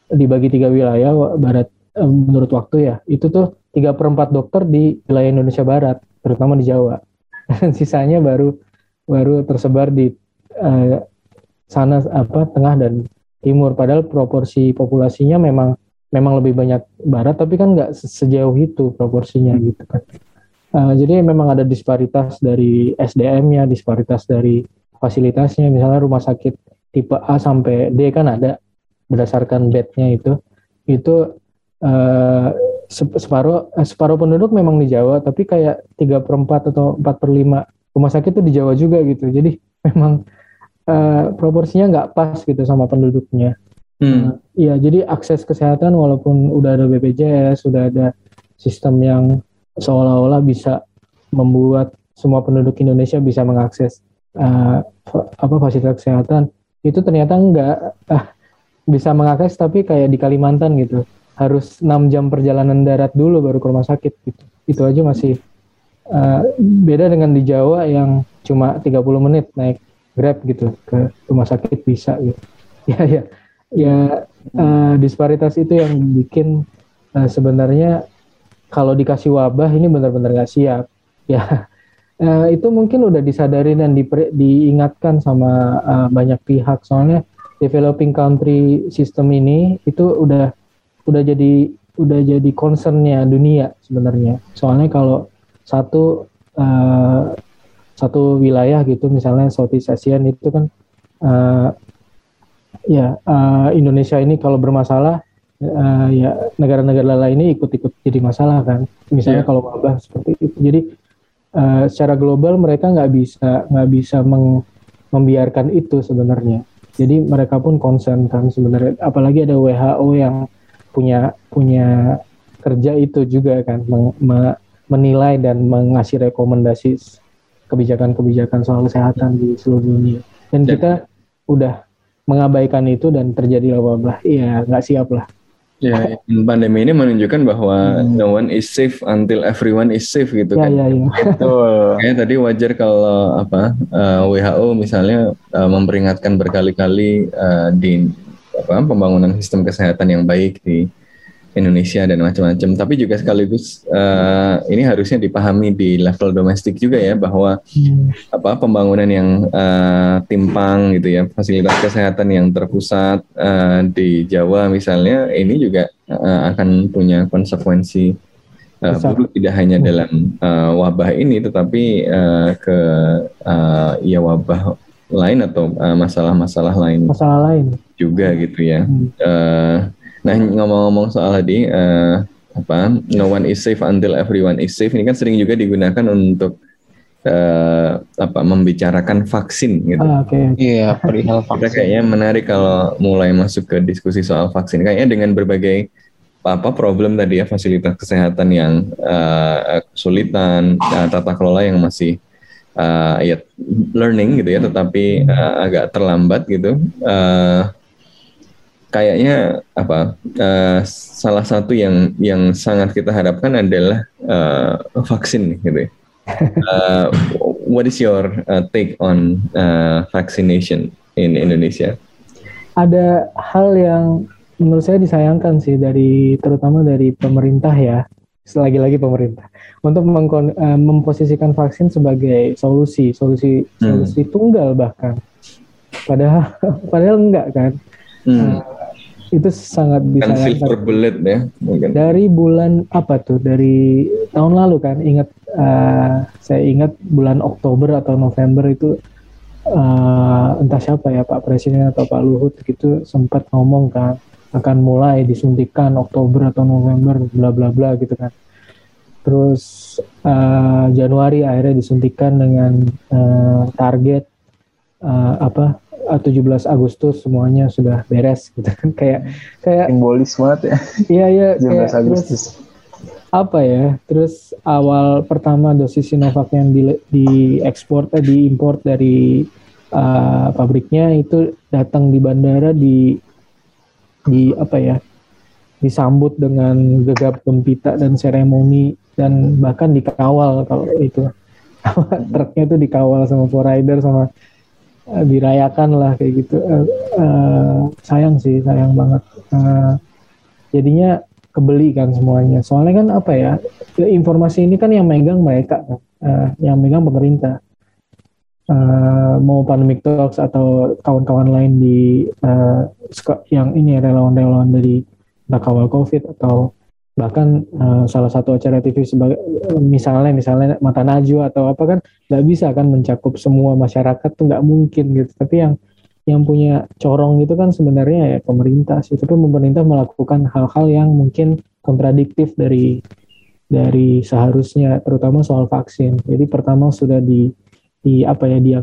dibagi tiga wilayah barat eh, menurut waktu ya itu tuh tiga per empat dokter di wilayah Indonesia Barat terutama di Jawa dan sisanya baru baru tersebar di eh, sana apa tengah dan timur. Padahal proporsi populasinya memang memang lebih banyak barat tapi kan nggak se- sejauh itu proporsinya gitu kan. Eh, jadi memang ada disparitas dari SDM-nya disparitas dari fasilitasnya. Misalnya rumah sakit tipe A sampai D kan ada berdasarkan bednya itu. Itu sep- separuh eh, separuh penduduk memang di Jawa tapi kayak tiga per empat atau empat per lima rumah sakit itu di Jawa juga gitu. Jadi memang eh, proporsinya nggak pas gitu sama penduduknya Hmm. Iya, jadi akses kesehatan walaupun udah ada BPJS, sudah ada sistem yang seolah-olah bisa membuat semua penduduk Indonesia bisa mengakses fa- apa fasilitas kesehatan, itu ternyata enggak ah, bisa mengakses tapi kayak di Kalimantan gitu. Harus 6 jam perjalanan darat dulu baru ke rumah sakit gitu. Itu aja masih eh, beda dengan di Jawa yang cuma 30 menit naik grab gitu ke rumah sakit bisa gitu. Ya ya. Ya uh, disparitas itu yang bikin uh, sebenarnya kalau dikasih wabah ini benar-benar nggak siap. Ya uh, itu mungkin udah disadari dan di, diingatkan sama uh, banyak pihak. Soalnya developing country system ini itu udah udah jadi udah jadi concernnya dunia sebenarnya. Soalnya kalau satu uh, satu wilayah gitu misalnya Southeast Asian itu kan uh, ya uh, Indonesia ini kalau bermasalah uh, ya negara-negara lain ini ikut-ikut jadi masalah kan. Misalnya yeah. kalau wabah seperti itu. Jadi uh, secara global mereka nggak bisa nggak bisa meng, membiarkan itu sebenarnya. Jadi mereka pun concern kan sebenarnya. Apalagi ada WHO yang punya punya kerja itu juga kan meng, me, menilai dan mengasih rekomendasi kebijakan-kebijakan soal kesehatan di seluruh dunia. Dan, dan kita udah mengabaikan itu dan terjadi wabah. Iya, nggak siap lah. Ya, pandemi ini menunjukkan bahwa hmm. no one is safe until everyone is safe gitu ya, kan. Ya, ya. Betul. Kayak tadi wajar kalau apa uh, eh, WHO misalnya uh, memperingatkan berkali-kali uh, di apa pembangunan sistem kesehatan yang baik di Indonesia dan macam-macam. Tapi juga sekaligus uh, ini harusnya dipahami di level domestik juga ya bahwa hmm. apa pembangunan yang uh, timpang gitu ya, fasilitas kesehatan yang terpusat uh, di Jawa misalnya ini juga uh, akan punya konsekuensi uh, buruk tidak hanya hmm. dalam uh, wabah ini tetapi uh, ke uh, ya wabah lain atau masalah-masalah uh, lain. Masalah lain juga gitu ya. Hmm. Uh, Nah ngomong-ngomong soal tadi uh, apa no one is safe until everyone is safe ini kan sering juga digunakan untuk uh, apa membicarakan vaksin gitu. Ah, okay. Iya perihal vaksin. Kita kayaknya menarik kalau mulai masuk ke diskusi soal vaksin. Kayaknya dengan berbagai apa problem tadi ya fasilitas kesehatan yang uh, kesulitan, uh, tata kelola yang masih uh, ya learning gitu ya, tetapi uh, agak terlambat gitu. Uh, kayaknya apa uh, salah satu yang yang sangat kita harapkan adalah uh, vaksin gitu. Uh, what is your uh, take on uh, vaccination in Indonesia? Ada hal yang menurut saya disayangkan sih dari terutama dari pemerintah ya, lagi-lagi pemerintah untuk mengkon, uh, memposisikan vaksin sebagai solusi, solusi hmm. solusi tunggal bahkan. Padahal padahal enggak kan. Hmm. Uh, itu sangat bisa kan silver bullet ya mungkin. dari bulan apa tuh? Dari tahun lalu kan ingat uh, saya ingat bulan Oktober atau November itu uh, entah siapa ya Pak Presiden atau Pak Luhut gitu sempat ngomong kan akan mulai disuntikan Oktober atau November bla bla bla gitu kan. Terus uh, Januari akhirnya disuntikan dengan uh, target uh, apa 17 eh, Agustus semuanya sudah beres gitu kan kayak kayak simbolis banget ya. Iya iya 17 kayak, Agustus. Terus, apa ya? Terus awal pertama dosis Sinovac yang di, di ekspor eh, diimpor dari uh, pabriknya itu datang di bandara di di apa ya? disambut dengan gegap gempita dan seremoni dan bahkan dikawal kalau itu truknya itu dikawal sama rider sama uh, dirayakan lah kayak gitu. Uh, uh, sayang sih sayang banget. Uh, jadinya kebeli kan semuanya. Soalnya kan apa ya informasi ini kan yang megang mereka kan. Uh, yang megang pemerintah. Uh, mau pandemic talks atau kawan-kawan lain di uh, yang ini relawan-relawan dari kawal covid atau bahkan uh, salah satu acara TV sebagai misalnya misalnya mata najwa atau apa kan nggak bisa kan mencakup semua masyarakat tuh nggak mungkin gitu. Tapi yang yang punya corong itu kan sebenarnya ya pemerintah sih. Tapi pemerintah melakukan hal-hal yang mungkin kontradiktif dari dari seharusnya terutama soal vaksin. Jadi pertama sudah di di apa ya dia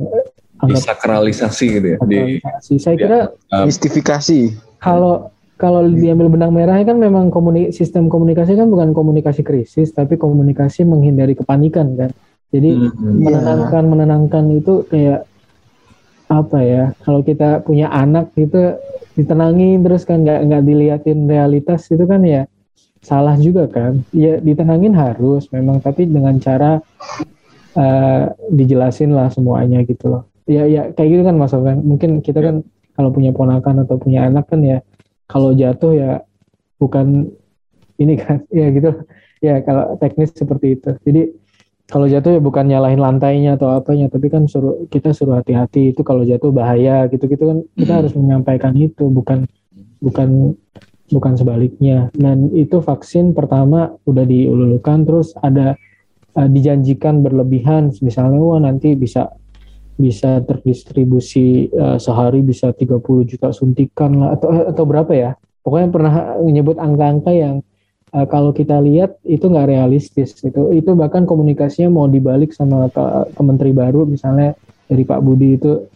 anggap sakralisasi gitu ya sakralisasi. saya kira uh, mistifikasi. kalau kalau diambil benang merahnya kan memang komunik sistem komunikasi kan bukan komunikasi krisis tapi komunikasi menghindari kepanikan kan? Jadi hmm, hmm. menenangkan menenangkan itu kayak apa ya kalau kita punya anak itu ditenangi terus kan nggak nggak diliatin realitas itu kan ya salah juga kan? Ya ditenangin harus memang tapi dengan cara uh, dijelasin lah semuanya gitu loh. Ya ya kayak gitu kan mas kan mungkin kita kan kalau punya ponakan atau punya anak kan ya kalau jatuh ya bukan ini kan ya gitu. Ya kalau teknis seperti itu. Jadi kalau jatuh ya bukan nyalahin lantainya atau apanya tapi kan suruh kita suruh hati-hati. Itu kalau jatuh bahaya gitu gitu kan kita harus menyampaikan itu bukan bukan bukan sebaliknya. Dan itu vaksin pertama udah diululukan terus ada uh, dijanjikan berlebihan. Misalnya wah nanti bisa bisa terdistribusi uh, sehari bisa 30 juta suntikan lah atau atau berapa ya? Pokoknya pernah menyebut angka-angka yang uh, kalau kita lihat itu nggak realistis itu itu bahkan komunikasinya mau dibalik sama ke, ke menteri baru misalnya dari Pak Budi itu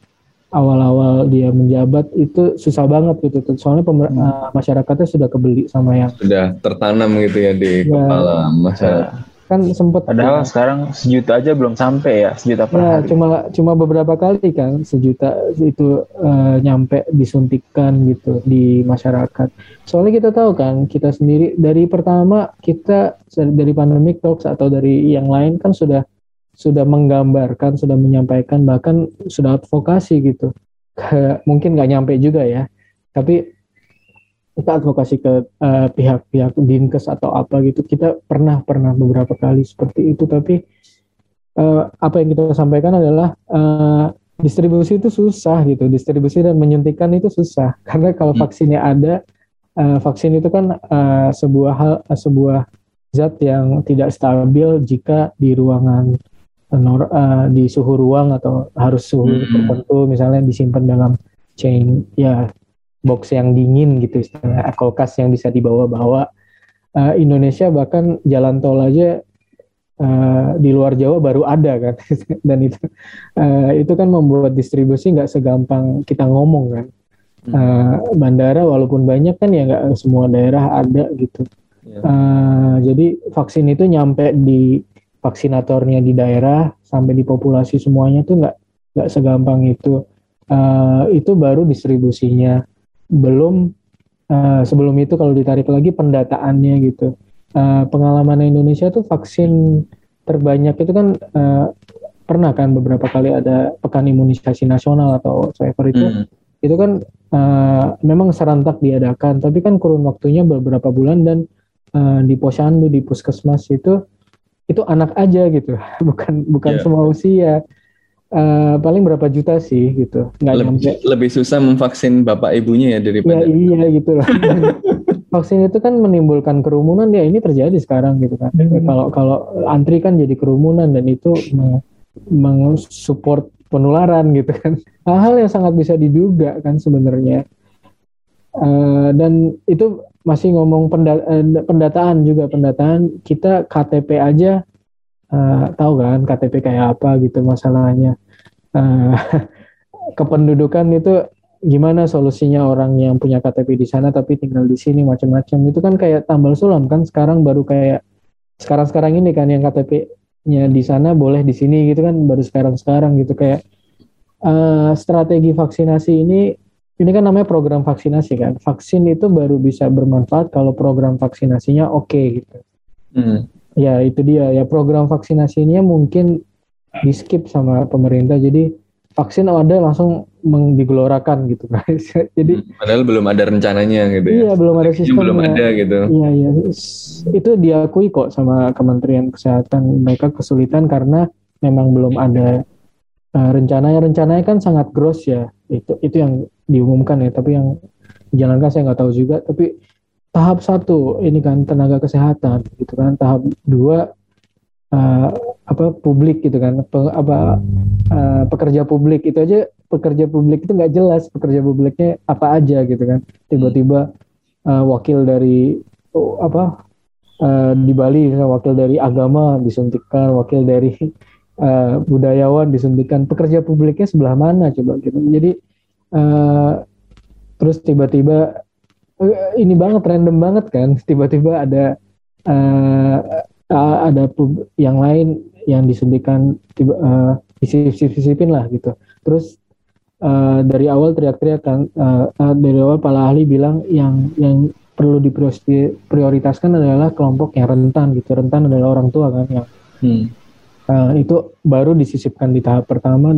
awal-awal dia menjabat itu susah banget gitu soalnya pemer- hmm. uh, masyarakatnya sudah kebeli sama yang sudah tertanam gitu ya di ya, kepala masyarakat. Ya kan sempat padahal ya. sekarang sejuta aja belum sampai ya sejuta per ya, hari. cuma cuma beberapa kali kan sejuta itu uh, nyampe disuntikan gitu di masyarakat. Soalnya kita tahu kan kita sendiri dari pertama kita dari pandemic talks atau dari yang lain kan sudah sudah menggambarkan sudah menyampaikan bahkan sudah advokasi gitu. Mungkin nggak nyampe juga ya. Tapi kita advokasi ke uh, pihak-pihak dinkes atau apa gitu kita pernah pernah beberapa kali seperti itu tapi uh, apa yang kita sampaikan adalah uh, distribusi itu susah gitu distribusi dan menyuntikkan itu susah karena kalau hmm. vaksinnya ada uh, vaksin itu kan uh, sebuah hal uh, sebuah zat yang tidak stabil jika di ruangan nor, uh, di suhu ruang atau harus suhu hmm. tertentu misalnya disimpan dalam chain ya box yang dingin gitu istilahnya kulkas yang bisa dibawa-bawa. Uh, Indonesia bahkan jalan tol aja uh, di luar Jawa baru ada kan. Dan itu uh, itu kan membuat distribusi nggak segampang kita ngomong kan. Uh, bandara walaupun banyak kan ya nggak semua daerah ada gitu. Uh, jadi vaksin itu nyampe di vaksinatornya di daerah sampai di populasi semuanya tuh nggak nggak segampang itu. Uh, itu baru distribusinya belum uh, sebelum itu kalau ditarik lagi pendataannya gitu. Uh, pengalaman Indonesia tuh vaksin terbanyak itu kan uh, pernah kan beberapa kali ada pekan imunisasi nasional atau whatever itu mm. itu kan uh, memang serentak diadakan tapi kan kurun waktunya beberapa bulan dan uh, di posyandu di puskesmas itu itu anak aja gitu bukan bukan yeah. semua usia Uh, paling berapa juta sih gitu. Nggak lebih, nyampe. lebih susah memvaksin bapak ibunya ya daripada ya, iya gitu lah. Vaksin itu kan menimbulkan kerumunan. Ya ini terjadi sekarang gitu kan. Hmm. kalau kalau antri kan jadi kerumunan dan itu mensupport penularan gitu kan. Hal-hal yang sangat bisa diduga kan sebenarnya. Uh, dan itu masih ngomong eh, pendataan juga. Pendataan kita KTP aja uh, tahu kan KTP kayak apa gitu masalahnya. Uh, kependudukan itu gimana solusinya orang yang punya KTP di sana tapi tinggal di sini macam-macam. Itu kan kayak tambal sulam kan sekarang baru kayak sekarang-sekarang ini kan yang KTP-nya di sana boleh di sini gitu kan baru sekarang-sekarang gitu. Kayak uh, strategi vaksinasi ini ini kan namanya program vaksinasi kan. Vaksin itu baru bisa bermanfaat kalau program vaksinasinya oke okay, gitu. Hmm ya itu dia. Ya program vaksinasinya mungkin di skip sama pemerintah. Jadi vaksin ada langsung digelorakan gitu guys. Jadi hmm, padahal belum ada rencananya gitu ya. Iya belum ada sistemnya. belum ada gitu. Iya iya. Itu diakui kok sama Kementerian Kesehatan. Mereka kesulitan karena memang belum ada uh, rencananya. Rencananya kan sangat gross ya. Itu itu yang diumumkan ya tapi yang dijalankan saya nggak tahu juga. Tapi tahap satu ini kan tenaga kesehatan gitu kan. Tahap dua uh, apa publik gitu kan. Pe, apa uh, pekerja publik. Itu aja pekerja publik itu nggak jelas pekerja publiknya apa aja gitu kan. Tiba-tiba uh, wakil dari uh, apa uh, di Bali wakil dari agama disuntikkan wakil dari uh, budayawan disuntikkan pekerja publiknya sebelah mana coba gitu. Jadi uh, terus tiba-tiba ini banget random banget kan tiba-tiba ada uh, uh, ada pub yang lain yang disuntikan tiba uh, disisip-sisipin lah gitu terus uh, dari awal teriak-teriak kan uh, uh, dari awal para ahli bilang yang yang perlu diprioritaskan adalah kelompok yang rentan gitu rentan adalah orang tua kan yang hmm. uh, itu baru disisipkan di tahap pertama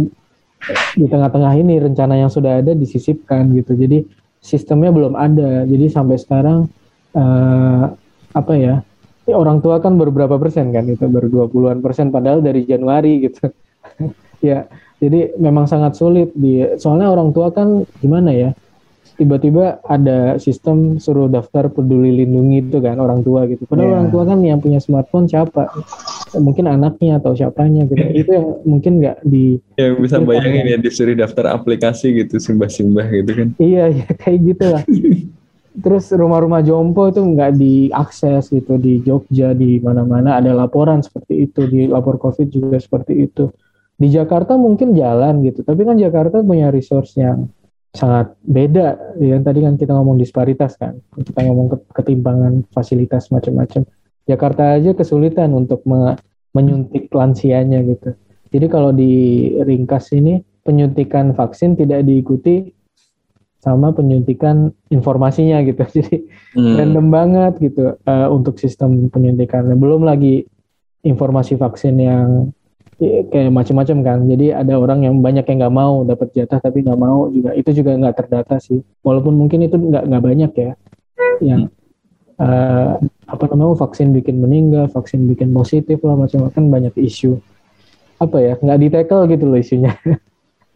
di tengah-tengah ini rencana yang sudah ada disisipkan gitu. Jadi sistemnya belum ada. Jadi sampai sekarang eh, apa ya? ya, Orang tua kan baru berapa persen kan itu baru 20-an persen padahal dari Januari gitu. ya, jadi memang sangat sulit di soalnya orang tua kan gimana ya? tiba-tiba ada sistem suruh daftar peduli lindungi itu kan orang tua gitu. Padahal Yeah. orang tua kan yang punya smartphone siapa? Mungkin anaknya atau siapanya gitu. itu yang mungkin nggak di Ya bisa Iya. bayangin ya disuruh daftar aplikasi gitu simbah-simbah gitu kan. iya ya kayak gitu lah. Terus rumah-rumah jompo itu nggak diakses gitu di Jogja di mana-mana ada laporan seperti itu di lapor COVID juga seperti itu. Di Jakarta mungkin jalan gitu, tapi kan Jakarta punya resource yang sangat beda. Ya tadi kan kita ngomong disparitas kan, kita ngomong ke- ketimpangan fasilitas macam-macam. Jakarta aja kesulitan untuk me- menyuntik lansianya gitu. Jadi kalau di ringkas ini penyuntikan vaksin tidak diikuti sama penyuntikan informasinya gitu. Jadi Hmm. random banget gitu eh, untuk sistem penyuntikannya. Belum lagi informasi vaksin yang ya, kayak macam-macam kan. Jadi ada orang yang banyak yang nggak mau dapat jatah tapi nggak mau juga. Itu juga nggak terdata sih. Walaupun mungkin itu nggak nggak banyak ya. Yang eh, apa namanya vaksin bikin meninggal, vaksin bikin positif lah macam-macam kan banyak isu. Apa ya nggak di tackle gitu loh isunya.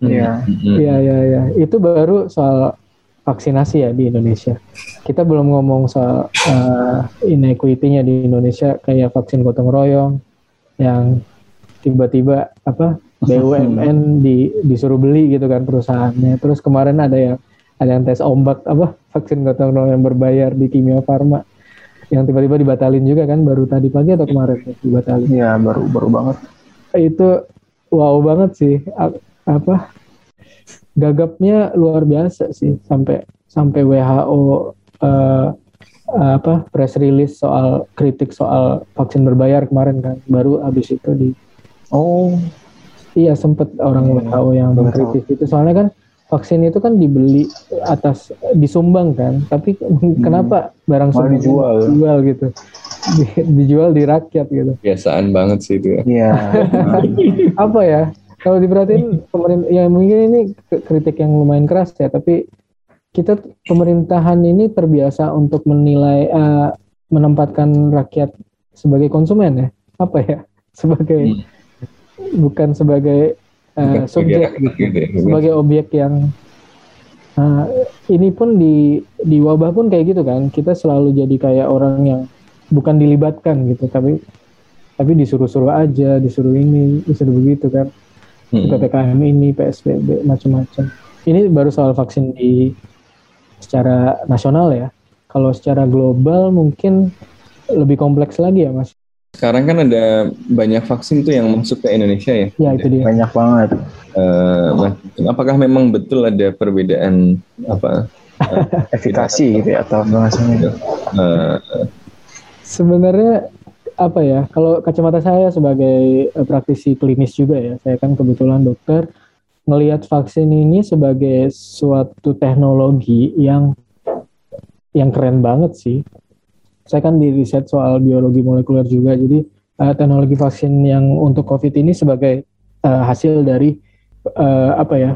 Iya. Hmm. Iya iya iya. Itu baru soal vaksinasi ya di Indonesia. Kita belum ngomong soal uh, inequity-nya di Indonesia kayak vaksin gotong royong yang tiba-tiba apa BUMN di, disuruh beli gitu kan perusahaannya. Terus kemarin ada yang ada yang tes ombak apa vaksin gotong royong berbayar di Kimia Farma yang tiba-tiba dibatalin juga kan baru tadi pagi atau kemarin dibatalin? Iya, baru baru banget. itu wow banget sih. A- apa? Gagapnya luar biasa sih sampai sampai WHO eh, apa press release soal kritik soal vaksin berbayar kemarin kan baru habis itu di Oh, iya sempet orang Hmm, WHO yang baru mengkritik itu. Soalnya kan vaksin itu kan dibeli atas disumbang kan tapi kenapa barang Hmm. Sumbangan dijual. dijual gitu Di- dijual di rakyat gitu Kebiasaan banget sih itu ya. iya. apa ya kalau diperhatiin pemerintah ya mungkin ini kritik yang lumayan keras ya tapi kita pemerintahan ini terbiasa untuk menilai eh, menempatkan rakyat sebagai konsumen ya apa ya sebagai bukan sebagai sebagai subjek gitu. sebagai objek yang eh, ini pun di di wabah pun kayak gitu kan. Kita selalu jadi kayak orang yang bukan dilibatkan gitu tapi tapi disuruh-suruh aja disuruh ini disuruh begitu kan. Hmm. ppkm ini psbb macam-macam. Ini baru soal vaksin di secara nasional ya. Kalau secara global mungkin lebih kompleks lagi ya mas Sekarang kan ada banyak vaksin tuh yang masuk ke Indonesia ya. ya itu dia Banyak banget. Eh, Mas, apakah memang betul ada perbedaan apa? Efikasi gitu ya atau bahasanya. eh, Sebenarnya apa ya? Kalau kacamata saya sebagai eh, praktisi klinis juga ya, saya kan kebetulan dokter melihat vaksin ini sebagai suatu teknologi yang yang keren banget sih. Saya kan di riset soal biologi molekuler juga, jadi eh, teknologi vaksin yang untuk COVID ini sebagai eh, hasil dari eh, apa ya?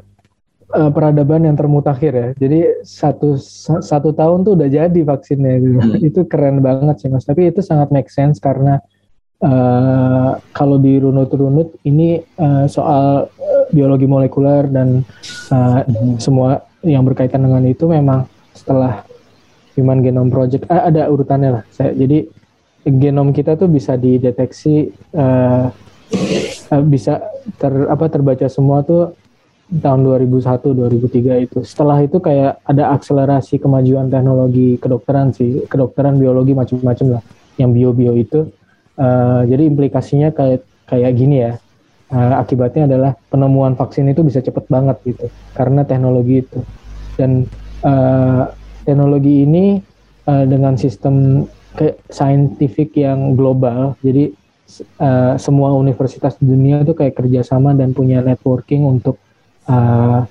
eh, peradaban yang termutakhir ya. Jadi satu satu tahun tuh udah jadi vaksinnya gitu. itu keren banget sih mas. Tapi itu sangat make sense karena eh, kalau dirunut-runut ini eh, soal biologi molekuler dan eh, semua yang berkaitan dengan itu memang setelah Human Genome Project ah, ada urutannya lah. Saya, jadi genom kita tuh bisa dideteksi eh, eh, bisa ter apa terbaca semua tuh tahun 2001 2003 itu. Setelah itu kayak ada akselerasi kemajuan teknologi kedokteran sih, kedokteran biologi macam-macam lah. Yang bio-bio itu eh, jadi implikasinya kayak kayak gini ya. Eh, akibatnya adalah penemuan vaksin itu bisa cepet banget gitu karena teknologi itu. Dan eh, teknologi ini eh, dengan sistem ke scientific yang global, jadi eh, semua universitas di dunia itu kayak kerjasama dan punya networking untuk uh,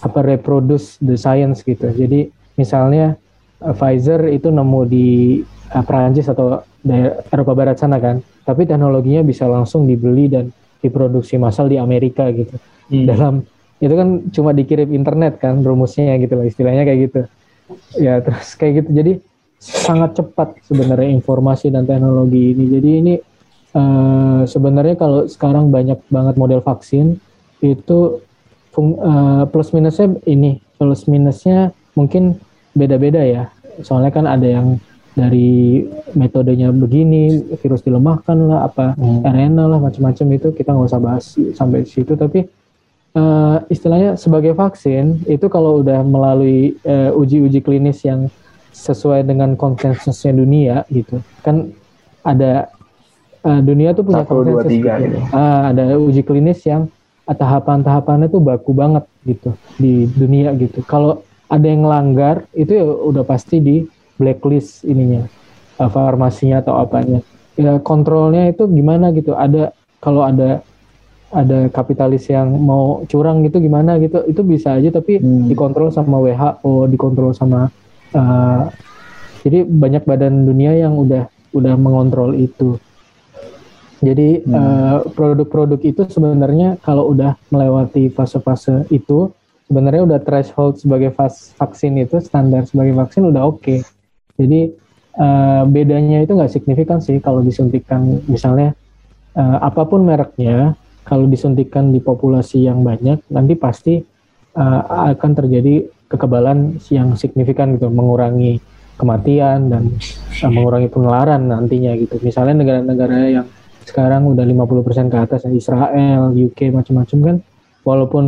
apa reproduce the science gitu. Jadi misalnya uh, Pfizer itu nemu di uh, Perancis atau daerah Eropa Barat sana kan, tapi teknologinya bisa langsung dibeli dan diproduksi massal di Amerika gitu. Dalam itu kan cuma dikirim internet kan rumusnya gitu loh istilahnya kayak gitu ya terus kayak gitu. Jadi sangat cepat sebenarnya informasi dan teknologi ini. Jadi ini uh, sebenarnya kalau sekarang banyak banget model vaksin itu fung, uh, plus minusnya ini. Plus minusnya mungkin beda-beda ya. Soalnya kan ada yang dari metodenya begini virus dilemahkan lah apa hmm. RNA lah macam-macam itu. Kita nggak usah bahas sampai situ. Tapi uh, istilahnya sebagai vaksin itu kalau udah melalui uh, uji-uji klinis yang sesuai dengan konsensusnya dunia gitu kan ada uh, dunia tuh punya konsensus gitu. gitu. Uh, ada uji klinis yang tahapan-tahapannya tuh baku banget gitu di dunia gitu kalau ada yang melanggar itu ya udah pasti di blacklist ininya uh, farmasinya atau apanya ya kontrolnya itu gimana gitu ada kalau ada ada kapitalis yang mau curang gitu gimana gitu itu bisa aja tapi hmm. dikontrol sama WHO dikontrol sama uh, jadi banyak badan dunia yang udah udah mengontrol itu jadi hmm. uh, produk-produk itu sebenarnya kalau udah melewati fase-fase itu sebenarnya udah threshold sebagai vaksin itu standar sebagai vaksin udah oke okay. Jadi uh, bedanya itu nggak signifikan sih kalau disuntikan misalnya uh, apa pun mereknya, kalau disuntikan di populasi yang banyak nanti pasti uh, akan terjadi kekebalan yang signifikan gitu, mengurangi kematian dan uh, mengurangi penularan nantinya gitu. Misalnya negara-negara yang sekarang udah 50% ke atas, Israel, UK macam-macam kan, walaupun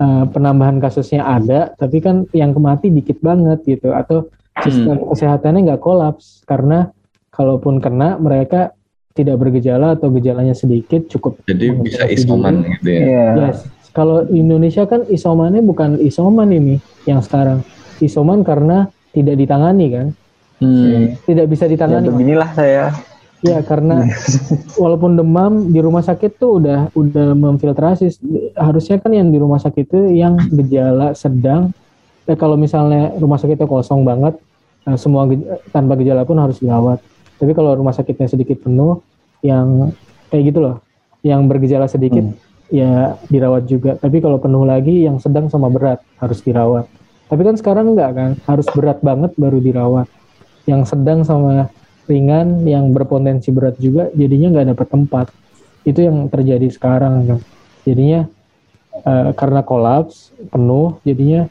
uh, penambahan kasusnya ada, tapi kan yang kemati dikit banget gitu, atau sistem hmm. kesehatannya nggak kolaps karena kalaupun kena mereka tidak bergejala atau gejalanya sedikit cukup jadi bisa isoman gitu ya? Yeah. yes. Kalau Indonesia kan isomannya bukan isoman ini yang sekarang. Isoman karena tidak ditangani kan? Hmm. tidak bisa ditangani. Ya, beginilah saya. Ya karena walaupun demam di rumah sakit tuh udah udah memfiltrasi. Harusnya kan yang di rumah sakit itu yang gejala sedang. Eh, kalau misalnya rumah sakitnya kosong banget, eh, semua ge tanpa gejala pun harus dirawat. Tapi kalau rumah sakitnya sedikit penuh, yang kayak gitu loh, yang bergejala sedikit hmm. ya dirawat juga. Tapi kalau penuh lagi, yang sedang sama berat harus dirawat. Tapi kan sekarang enggak kan, harus berat banget baru dirawat. Yang sedang sama ringan, yang berpotensi berat juga, jadinya nggak dapat tempat. Itu yang terjadi sekarang kan. Jadinya uh, karena kolaps penuh, jadinya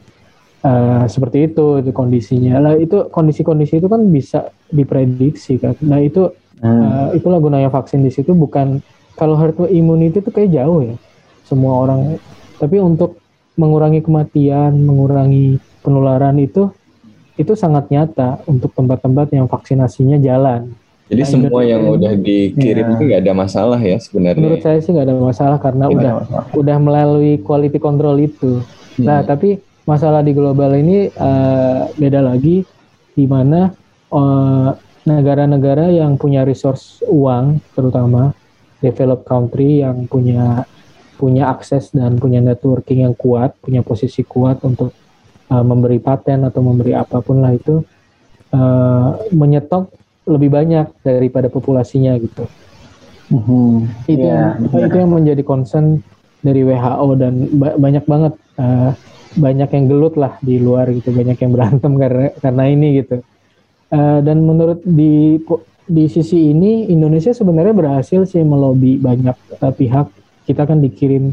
Uh, seperti itu itu kondisinya lah itu kondisi-kondisi itu kan bisa diprediksi kan nah itu hmm. uh, itulah gunanya vaksin di situ bukan kalau herd immunity itu kayak jauh ya semua orang tapi untuk mengurangi kematian mengurangi penularan itu itu sangat nyata untuk tempat-tempat yang vaksinasinya jalan jadi nah, semua yang udah dikirim ya. itu nggak ada masalah ya sebenarnya. Menurut saya sih nggak ada masalah karena udah udah melalui quality control itu. Hmm. Nah tapi masalah di global ini uh, beda lagi di mana eh, negara-negara yang punya resource uang terutama developed country yang punya punya akses dan punya networking yang kuat, punya posisi kuat untuk uh, memberi paten atau memberi apa pun lah itu uh, menyetok lebih banyak daripada populasinya gitu. Mm-hmm. Itu yeah, yang yeah. itu yang menjadi concern dari WHO dan ba- banyak banget uh, banyak yang gelut lah di luar gitu banyak yang berantem karena karena ini gitu. Uh, dan menurut di di sisi ini Indonesia sebenarnya berhasil sih melobi banyak uh, pihak. Kita kan dikirim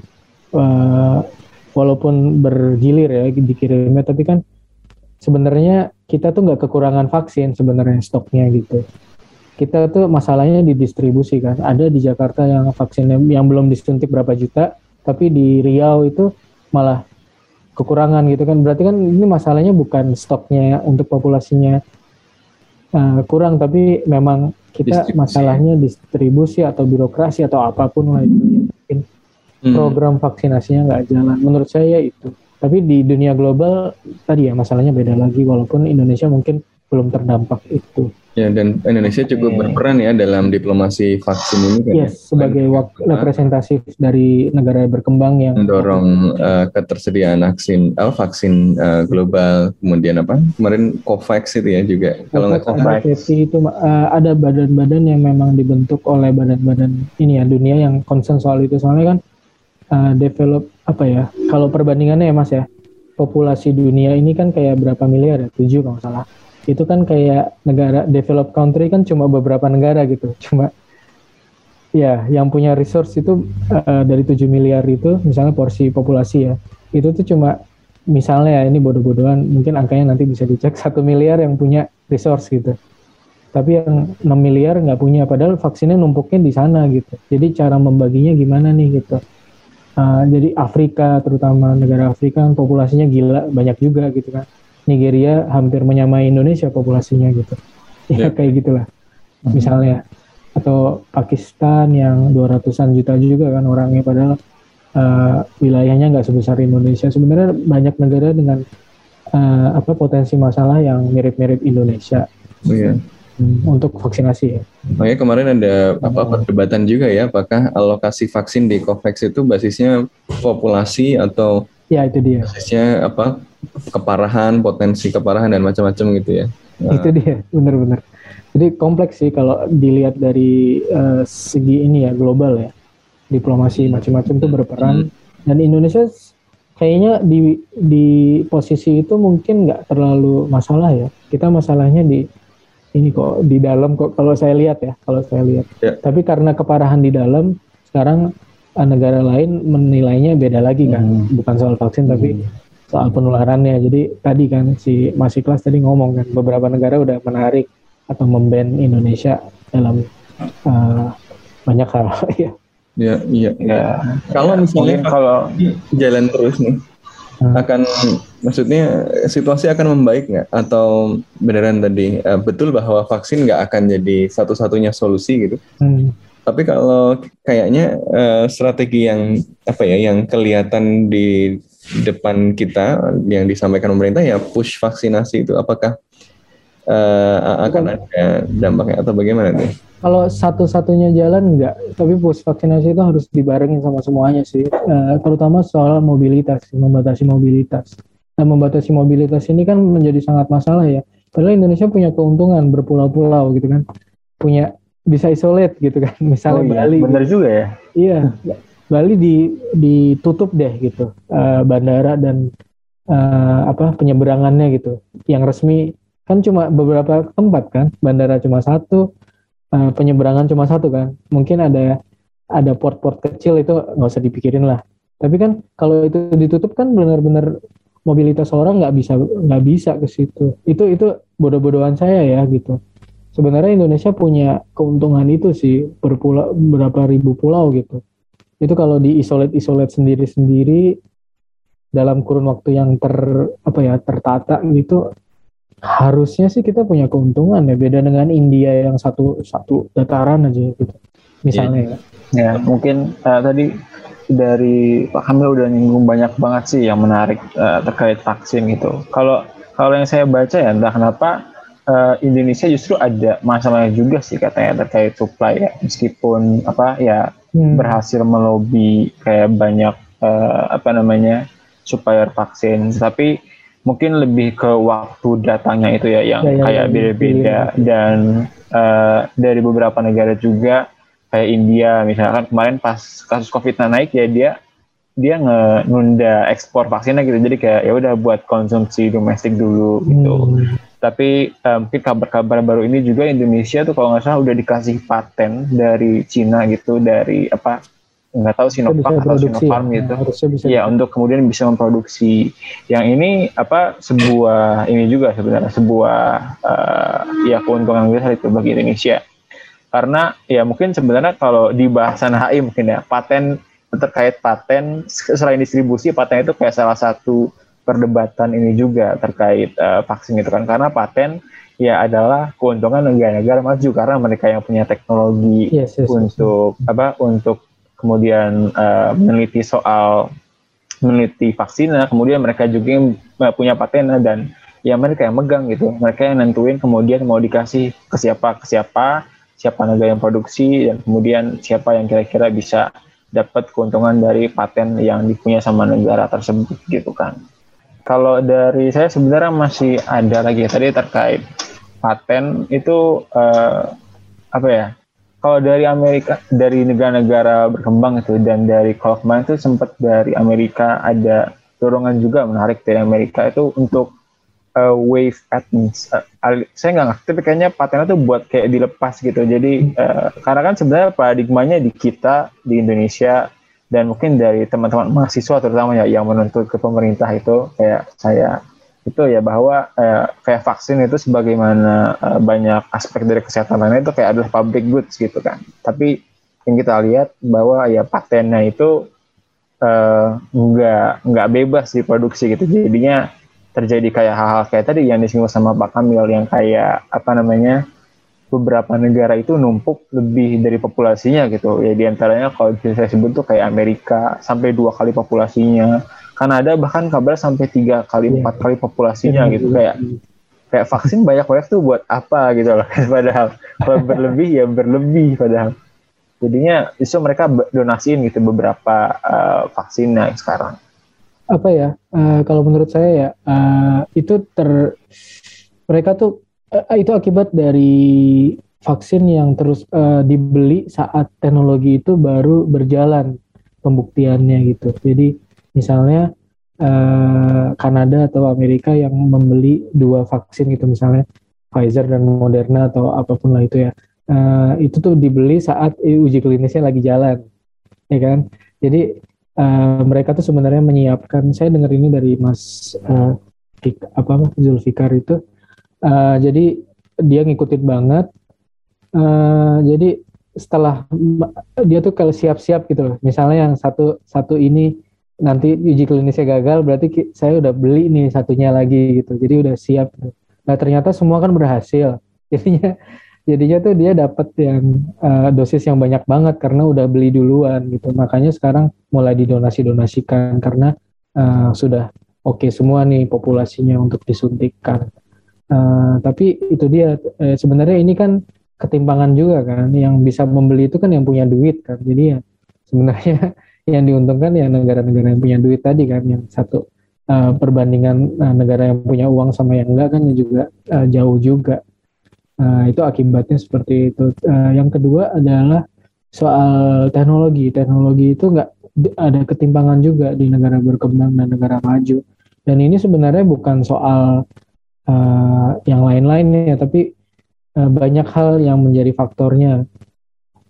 uh, walaupun bergilir ya dikirimnya tapi kan sebenarnya kita tuh nggak kekurangan vaksin sebenarnya stoknya gitu. Kita tuh masalahnya di distribusi kan. Ada di Jakarta yang vaksinnya yang belum disuntik berapa juta tapi di Riau itu malah kekurangan gitu kan berarti kan ini masalahnya bukan stoknya untuk populasinya uh, kurang tapi memang kita distribusi. masalahnya distribusi atau birokrasi atau apa pun lah itu mungkin hmm. program vaksinasinya nggak jalan menurut saya itu tapi di dunia global tadi ya masalahnya beda lagi walaupun Indonesia mungkin belum terdampak itu Ya, dan Indonesia cukup berperan ya dalam diplomasi vaksin ini kan. Yes, ya? sebagai wakil representatif dari negara berkembang yang mendorong uh, ketersediaan vaksin, uh, vaksin uh, global, kemudian apa? Kemarin COVAX itu ya juga. Kalau nggak COVAX itu uh, ada badan-badan yang memang dibentuk oleh badan-badan ini ya dunia yang concern soal itu soalnya kan uh, develop apa ya? Kalau perbandingannya ya Mas ya, populasi dunia ini kan kayak berapa miliar ya? Tujuh kalau salah. Itu kan kayak negara developed country kan cuma beberapa negara gitu. Cuma ya yang punya resource itu uh, dari 7 miliar itu misalnya porsi populasi ya. Itu tuh cuma misalnya ya ini bodoh-bodohan mungkin angkanya nanti bisa dicek satu miliar yang punya resource gitu tapi yang 6 miliar nggak punya padahal vaksinnya numpuknya di sana gitu jadi cara membaginya gimana nih gitu uh, jadi Afrika terutama negara Afrika populasinya gila banyak juga gitu kan Nigeria hampir menyamai Indonesia populasinya gitu ya yeah. kayak gitulah hmm. misalnya atau Pakistan yang 200-an juta juga kan orangnya padahal uh, wilayahnya nggak sebesar Indonesia sebenarnya banyak negara dengan uh, apa potensi masalah yang mirip-mirip Indonesia oh, yeah hmm, untuk vaksinasi ya. Makanya kemarin ada apa perdebatan juga ya, apakah alokasi vaksin di COVAX itu basisnya populasi atau ya itu dia. Basisnya apa keparahan, potensi keparahan dan macam-macam gitu ya. Nah. Itu dia, benar-benar. Jadi kompleks sih kalau dilihat dari uh, segi ini ya global ya. Diplomasi macam-macam itu berperan hmm. dan Indonesia kayaknya di di posisi itu mungkin nggak terlalu masalah ya. Kita masalahnya di ini kok di dalam kok kalau saya lihat ya kalau saya lihat ya. tapi karena keparahan di dalam sekarang eh, negara lain menilainya beda lagi kan hmm. bukan soal vaksin hmm. Soal penularannya. Jadi tadi kan si Mas Iklas tadi ngomong kan beberapa negara udah menarik atau memban Indonesia dalam uh, banyak hal. Ya ya iya. Ya. kalau misalnya kalau jalan terus nih hmm. akan maksudnya situasi akan membaik nggak? Atau beneran tadi uh, betul bahwa vaksin nggak akan jadi satu-satunya solusi gitu? Hmm. tapi kalau kayaknya uh, strategi yang apa ya yang kelihatan di depan kita yang disampaikan pemerintah ya push vaksinasi itu apakah uh, akan ada dampaknya atau bagaimana nih? Kalau satu-satunya jalan enggak, tapi pos vaksinasi itu harus dibarengin sama semuanya sih, uh, terutama soal mobilitas, membatasi mobilitas. Nah, membatasi mobilitas ini kan menjadi sangat masalah ya. Padahal Indonesia punya keuntungan berpulau-pulau gitu kan, punya bisa isolate gitu kan, misalnya oh, iya. Bali. Bener juga ya. Iya, Bali di ditutup deh gitu, uh, bandara dan uh, apa penyeberangannya gitu. Yang resmi kan cuma beberapa tempat kan, bandara cuma satu, uh, penyeberangan cuma satu kan. Mungkin ada ada port-port kecil itu nggak usah dipikirin lah. Tapi kan kalau itu ditutup kan benar-benar mobilitas orang nggak bisa nggak bisa ke situ. Itu itu bodoh-bodohan saya ya gitu. Sebenarnya Indonesia punya keuntungan itu sih berpulau berapa ribu pulau gitu itu kalau di isolate isolate sendiri sendiri dalam kurun waktu yang ter apa ya tertata gitu harusnya sih kita punya keuntungan ya. Beda dengan India yang satu satu dataran aja gitu misalnya ya, ya mungkin uh, tadi dari Pak Kamil udah nyinggung banyak banget sih yang menarik uh, terkait vaksin gitu. Kalau kalau yang saya baca ya entah kenapa uh, Indonesia justru ada masalah juga sih katanya terkait supply ya. Meskipun apa ya hmm. berhasil melobi kayak banyak uh, apa namanya supplier vaksin. Tapi mungkin lebih ke waktu datangnya itu ya yang ya, kayak beda-beda. Dan uh, dari beberapa negara juga kayak India misalkan kemarin pas kasus covid naik ya dia dia nunda ekspor vaksinnya gitu. Jadi kayak ya udah buat konsumsi domestik dulu gitu. Hmm. Tapi uh, mungkin kabar-kabar baru ini juga Indonesia tuh kalau nggak salah udah dikasih paten dari Cina gitu dari apa nggak tahu Sinovac atau Sinopharm gitu. Bisa ya untuk kemudian bisa memproduksi. Yang ini apa sebuah ini juga sebenarnya sebuah uh, ya keuntungan besar itu bagi Indonesia. Karena ya mungkin sebenarnya kalau di bahasan HI mungkin ya paten terkait paten selain distribusi paten itu kayak salah satu perdebatan ini juga terkait uh, vaksin itu kan karena paten ya adalah keuntungan negara-negara maju karena mereka yang punya teknologi yes, yes, untuk yes. apa untuk kemudian uh, meneliti soal meneliti vaksinnya, kemudian mereka juga yang uh, punya paten dan ya mereka yang megang gitu, mereka yang nentuin kemudian mau dikasih ke siapa ke siapa, siapa negara yang produksi dan kemudian siapa yang kira-kira bisa dapat keuntungan dari paten yang dipunya sama negara tersebut gitu kan. Kalau dari saya sebenarnya masih ada lagi tadi terkait paten itu uh, apa ya kalau dari Amerika dari negara-negara berkembang itu dan dari kalau itu sempat dari Amerika ada dorongan juga menarik dari Amerika itu untuk uh, wave ethnics. Uh, saya nggak ngerti, tapi kayaknya patennya tuh buat kayak dilepas gitu. Jadi uh, karena kan sebenarnya paradigmanya di kita di Indonesia dan mungkin dari teman-teman mahasiswa terutama ya yang menuntut ke pemerintah itu kayak saya itu ya bahwa eh, kayak vaksin itu sebagaimana eh, banyak aspek dari kesehatan lainnya itu kayak adalah public goods gitu kan. Tapi yang kita lihat bahwa ya patennya itu eh, nggak nggak bebas diproduksi gitu. Jadinya terjadi kayak hal-hal kayak tadi yang disinggung sama Pak Kamil yang kayak apa namanya beberapa negara itu numpuk lebih dari populasinya gitu. Ya di antaranya kalau saya sebut tuh kayak Amerika sampai dua kali populasinya. Kanada bahkan kabar sampai tiga kali iya. empat kali populasinya yeah. gitu. kayak kayak vaksin banyak banyak tuh buat apa gitu loh. Padahal kalau berlebih ya berlebih padahal. Jadinya itu mereka donasiin gitu beberapa uh, vaksinnya sekarang. Apa ya? Uh, kalau menurut saya ya uh, itu ter mereka tuh uh, itu akibat dari vaksin yang terus uh, dibeli saat teknologi itu baru berjalan pembuktiannya gitu. Jadi misalnya eh, Kanada atau Amerika yang membeli dua vaksin gitu misalnya Pfizer dan Moderna atau apa pun lah itu ya. Uh, itu tuh dibeli saat uji klinisnya lagi jalan ya kan? Jadi uh, mereka tuh sebenarnya menyiapkan saya dengar ini dari Mas uh, apa Zulfikar itu uh, jadi dia ngikutin banget. Uh, jadi setelah dia tuh kalau siap-siap gitu loh. Misalnya yang satu satu ini nanti uji klinisnya gagal berarti saya udah beli nih satunya lagi gitu. Jadi udah siap nah ternyata semua kan berhasil. Jadinya jadinya tuh dia dapat yang uh, dosis yang banyak banget karena udah beli duluan gitu. Makanya sekarang mulai didonasi donasikan karena uh, sudah oke okay semua nih populasinya untuk disuntikkan uh, tapi itu dia eh, sebenarnya ini kan ketimpangan juga kan yang bisa membeli itu kan yang punya duit kan. Jadi ya sebenarnya yang diuntungkan ya negara-negara yang punya duit tadi kan yang satu uh, perbandingan uh, negara yang punya uang sama yang enggak kan juga uh, jauh juga. Uh, itu akibatnya seperti itu. Uh, yang kedua adalah soal teknologi. Teknologi itu enggak ada ketimpangan juga di negara berkembang dan negara maju. Dan ini sebenarnya bukan soal uh, yang lain-lainnya tapi uh, banyak hal yang menjadi faktornya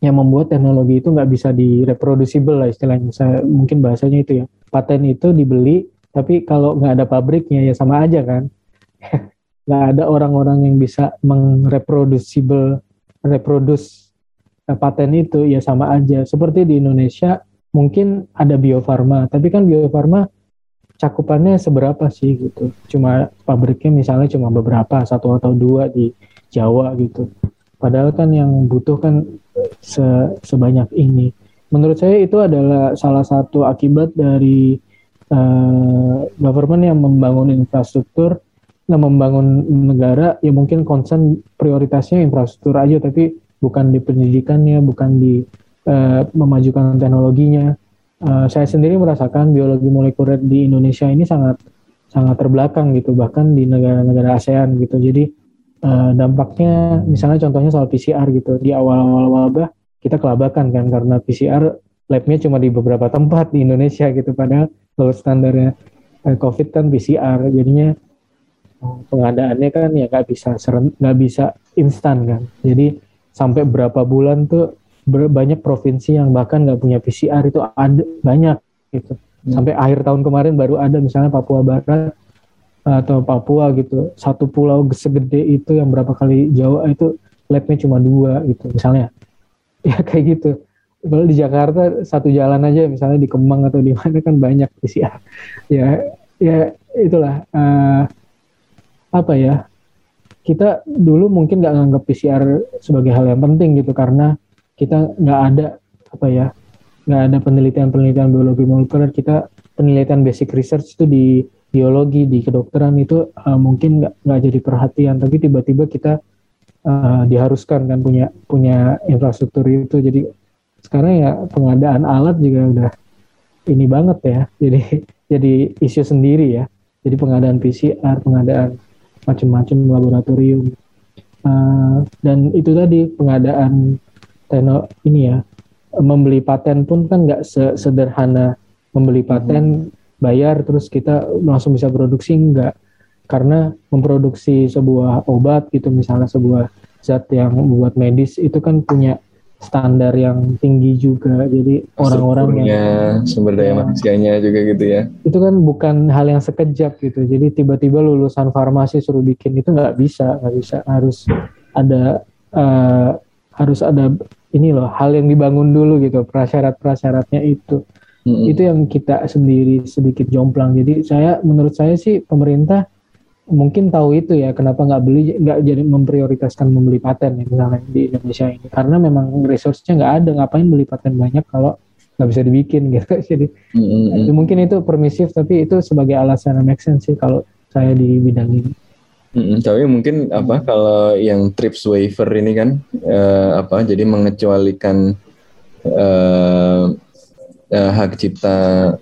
yang membuat teknologi itu nggak bisa direproducible lah istilahnya. Saya mungkin bahasanya itu ya. Paten itu dibeli, tapi kalau nggak ada pabriknya ya sama aja kan. nggak ada orang-orang yang bisa mengreproducible reproduce uh, paten itu ya sama aja. Seperti di Indonesia mungkin ada biofarma, tapi kan biofarma cakupannya seberapa sih gitu. Cuma pabriknya misalnya cuma beberapa, satu atau dua di Jawa gitu. Padahal kan yang butuh kan se sebanyak ini. Menurut saya itu adalah salah satu akibat dari uh, government yang membangun infrastruktur, nah membangun negara, ya mungkin concern prioritasnya infrastruktur aja, tapi bukan di pendidikannya, bukan di uh, memajukan teknologinya. Uh, saya sendiri merasakan biologi molekuler di Indonesia ini sangat sangat terbelakang gitu, bahkan di negara-negara ASEAN gitu. Jadi uh, dampaknya misalnya contohnya soal PCR gitu di awal-awal wabah kita kelabakan kan karena PCR labnya cuma di beberapa tempat di Indonesia gitu padahal kalau standarnya uh, COVID kan PCR jadinya pengadaannya kan ya nggak bisa nggak bisa instan kan jadi sampai berapa bulan tuh banyak provinsi yang bahkan nggak punya PCR itu ada banyak gitu. Hmm. sampai akhir tahun kemarin baru ada misalnya Papua Barat atau Papua gitu. Satu pulau segede itu yang berapa kali Jawa itu labnya cuma dua gitu misalnya. Ya kayak gitu. Kalau di Jakarta satu jalan aja misalnya di Kemang atau di mana kan banyak PCR ya ya itulah uh, apa ya kita dulu mungkin nggak nganggap PCR sebagai hal yang penting gitu karena kita nggak ada apa ya nggak ada penelitian-penelitian biologi molekuler. Kita penelitian basic research itu di biologi di kedokteran itu uh, mungkin nggak nggak jadi perhatian. Tapi tiba-tiba kita uh, diharuskan kan punya punya infrastruktur itu. Jadi sekarang ya pengadaan alat juga udah ini banget ya. Jadi jadi isu sendiri ya. Jadi pengadaan PCR pengadaan macam-macam laboratorium. Uh, dan itu tadi pengadaan tekno ini ya membeli paten pun kan nggak se- sederhana. Membeli paten bayar terus kita langsung bisa produksi enggak karena memproduksi sebuah obat gitu misalnya sebuah zat yang membuat medis itu kan punya standar yang tinggi juga. Jadi orang-orang yang sumber daya Ya. manusianya juga gitu ya. itu kan bukan hal yang sekejap gitu. Jadi tiba-tiba lulusan farmasi suruh bikin itu nggak bisa. Nggak bisa. Harus ada eh, harus ada ini loh hal yang dibangun dulu gitu prasyarat prasyaratnya itu. Mm-mm. itu yang kita sendiri sedikit jomplang. Jadi saya menurut saya sih pemerintah mungkin tahu itu ya kenapa nggak beli nggak jadi memprioritaskan membeli paten ya misalnya di Indonesia ini. Karena memang resource-nya nggak ada ngapain beli paten banyak kalau nggak bisa dibikin gitu. Jadi itu mungkin itu permisif tapi itu sebagai alasan make sense sih kalau saya di bidang ini Mm-mm, tapi mungkin apa kalau yang trips waiver ini kan eh, apa jadi mengecualikan eh, eh, hak cipta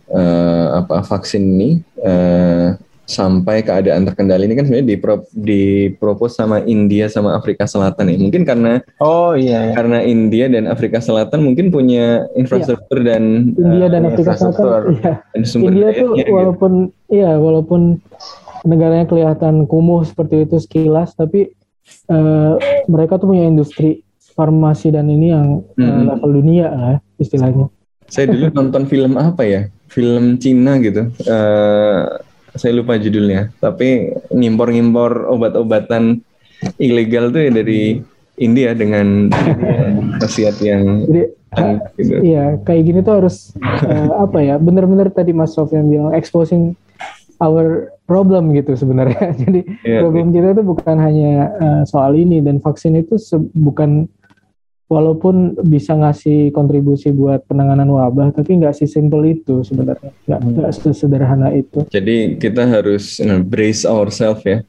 eh, apa vaksin ini eh, sampai keadaan terkendali ini kan sebenarnya dipro, dipropos sama India sama Afrika Selatan ya mungkin karena Oh iya, iya. karena India dan Afrika Selatan mungkin punya infrastruktur dan India dan Afrika infrastruktur. Selatan iya dan sumber India dayanya tuh gitu. walaupun iya walaupun negaranya kelihatan kumuh seperti itu sekilas tapi eh, mereka tuh punya industri farmasi dan ini yang eh, Mhm. level dunia lah istilahnya Saya dulu nonton film apa ya? Film Cina gitu. Eh saya lupa judulnya. Tapi ngimpor-ngimpor obat-obatan ilegal tuh ya dari India dengan khasiat yang jadi gitu. Iya, kayak gini tuh harus eh, apa ya? Bener-bener tadi Mas Sofyan bilang exposing our problem gitu sebenarnya. Jadi Iya, problem kita tuh bukan hanya eh, soal ini dan vaksin itu bukan walaupun bisa ngasih kontribusi buat penanganan wabah, tapi nggak simpel itu sebenarnya. Nggak nggak sesederhana itu. Jadi kita harus know, brace ourselves ya.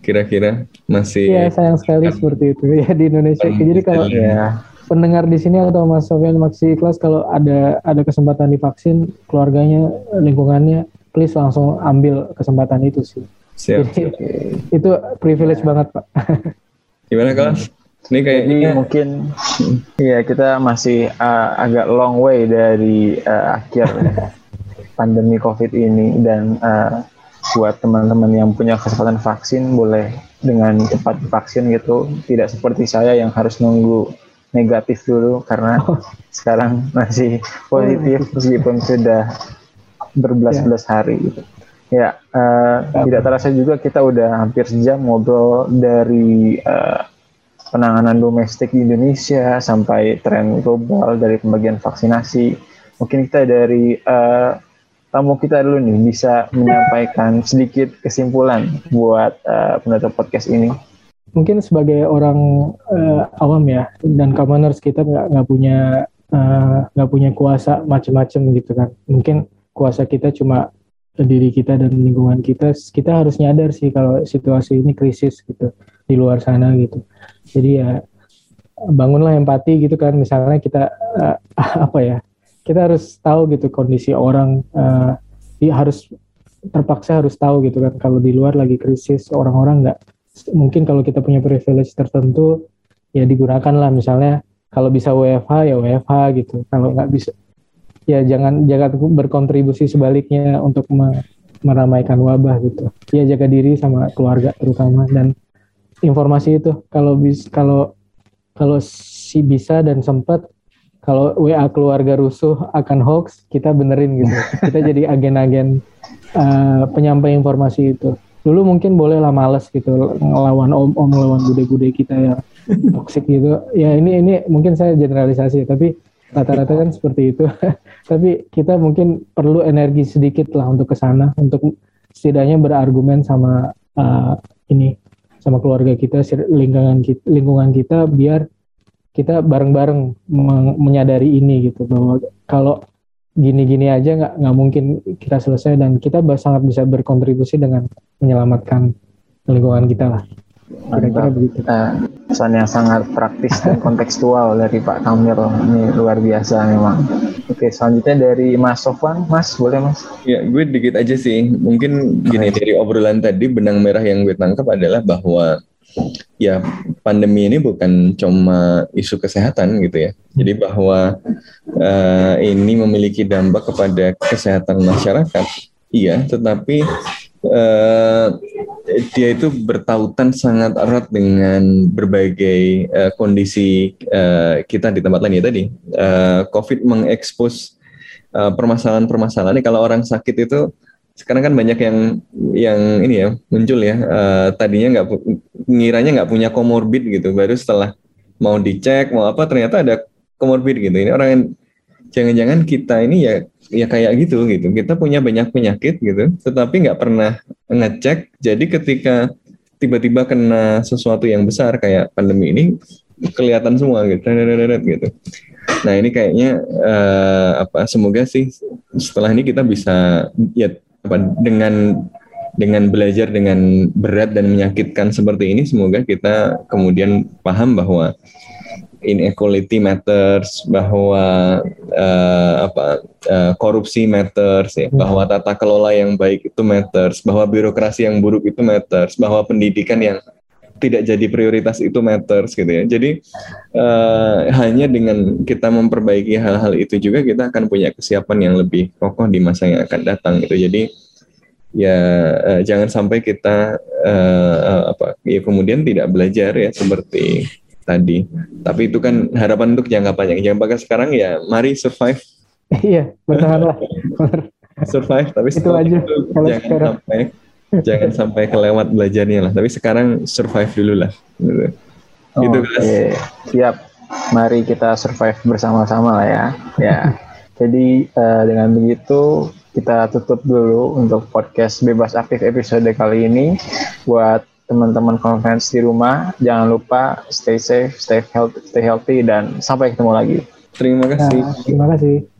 Kira-kira masih Iya, sayang sekali seperti itu ya di Indonesia. Jadi kalau Iya. pendengar di sini atau Mas Sofyan Maxi Ikhlas kalau ada ada kesempatan divaksin keluarganya lingkungannya please langsung ambil kesempatan itu sih. Siap. Jadi, itu privilege banget Pak. Gimana kelas? Ini Jadi kayaknya mungkin ya kita masih uh, agak long way dari uh, akhir pandemi COVID ini. Dan uh, buat teman-teman yang punya kesempatan vaksin boleh dengan cepat vaksin gitu. Tidak seperti saya yang harus nunggu negatif dulu karena sekarang masih positif meskipun sudah berbelas-belas hari gitu. Ya, uh, tidak terasa juga kita udah hampir sejam ngobrol dari uh, penanganan domestik di Indonesia sampai tren global dari pembagian vaksinasi. Mungkin kita dari eh, tamu kita dulu nih bisa menyampaikan sedikit kesimpulan buat eh, penutup podcast ini. mungkin sebagai orang eh, awam ya dan commoners kita nggak nggak punya nggak punya kuasa macam-macam gitu kan mungkin kuasa kita cuma diri kita dan lingkungan kita kita harus nyadar sih kalau situasi ini krisis gitu di luar sana gitu. Jadi ya bangunlah empati gitu kan misalnya kita eh, apa ya kita harus tahu gitu kondisi orang eh, dia harus terpaksa harus tahu gitu kan kalau di luar lagi krisis orang-orang nggak mungkin kalau kita punya privilege tertentu ya digunakan lah misalnya kalau bisa WFH ya WFH gitu. Kalau nggak bisa ya jangan jangan berkontribusi sebaliknya untuk me- meramaikan wabah gitu. Ya jaga diri sama keluarga terutama dan informasi itu kalau bis kalau kalau si bisa dan sempat kalau WA keluarga rusuh akan hoax kita benerin gitu. Kita jadi agen-agen eh, penyampai informasi itu. Dulu mungkin boleh lah males gitu ngelawan om-om ngelawan bude-bude kita yang toksik gitu. Ya ini ini mungkin saya generalisasi tapi rata-rata kan seperti itu. Tapi kita mungkin perlu energi sedikit lah untuk ke sana untuk setidaknya berargumen sama uh, ini sama keluarga kita lingkungan kita, lingkungan kita biar kita bareng-bareng menyadari ini gitu bahwa kalau gini-gini aja nggak nggak mungkin kita selesai dan kita sangat bisa berkontribusi dengan menyelamatkan lingkungan kita lah kira-kira begitu Eh, pesan yang sangat praktis dan kontekstual dari Pak Kamil ini luar biasa memang. Oke, selanjutnya dari Mas Sofwan, Mas boleh Mas? Ya, gue dikit aja sih. Mungkin gini dari obrolan tadi benang merah yang gue tangkap adalah bahwa ya pandemi ini bukan cuma isu kesehatan gitu ya. Jadi bahwa uh, ini memiliki dampak kepada kesehatan masyarakat, iya, tetapi uh, dia itu bertautan sangat erat dengan berbagai uh, kondisi uh, kita di tempat lain ya tadi. Uh, COVID mengekspos uh, permasalahan-permasalahan. Kalau orang sakit itu sekarang kan banyak yang yang ini ya muncul ya uh, tadinya nggak ngiranya nggak punya komorbid gitu baru setelah mau dicek mau apa ternyata ada komorbid gitu ini orang yang jangan-jangan kita ini ya ya kayak gitu gitu. Kita punya banyak penyakit gitu. Tetapi nggak pernah ngecek. Jadi ketika tiba-tiba kena sesuatu yang besar kayak pandemi ini kelihatan semua gitu. Gitu nah ini kayaknya uh, apa semoga sih setelah ini kita bisa ya apa dengan dengan belajar dengan berat dan menyakitkan seperti ini semoga kita kemudian paham bahwa inequality matters bahwa uh, apa uh, korupsi matters ya hmm. bahwa tata kelola yang baik itu matters bahwa birokrasi yang buruk itu matters bahwa pendidikan yang tidak jadi prioritas itu matters gitu ya. Jadi uh, hanya dengan kita memperbaiki hal-hal itu juga kita akan punya kesiapan yang lebih kokoh di masa yang akan datang gitu. Jadi ya uh, jangan sampai kita uh, uh, apa ya kemudian tidak belajar ya seperti tadi. Tapi itu kan harapan untuk jangka panjang. Jangan pakai sekarang ya mari survive. Iya, bertahanlah. survive tapi itu aja. Itu jangan sekarang. sampai jangan sampai kelewat belajarnya lah. Tapi sekarang survive dulu lah. Gitu. Oh, gitu guys. Siap. Mari kita survive bersama-sama lah ya. Ya. Jadi uh, dengan begitu kita tutup dulu untuk podcast bebas aktif episode kali ini. Buat teman-teman conference di rumah, jangan lupa stay safe, stay healthy, stay healthy dan sampai ketemu lagi. Terima kasih. Nah, terima kasih.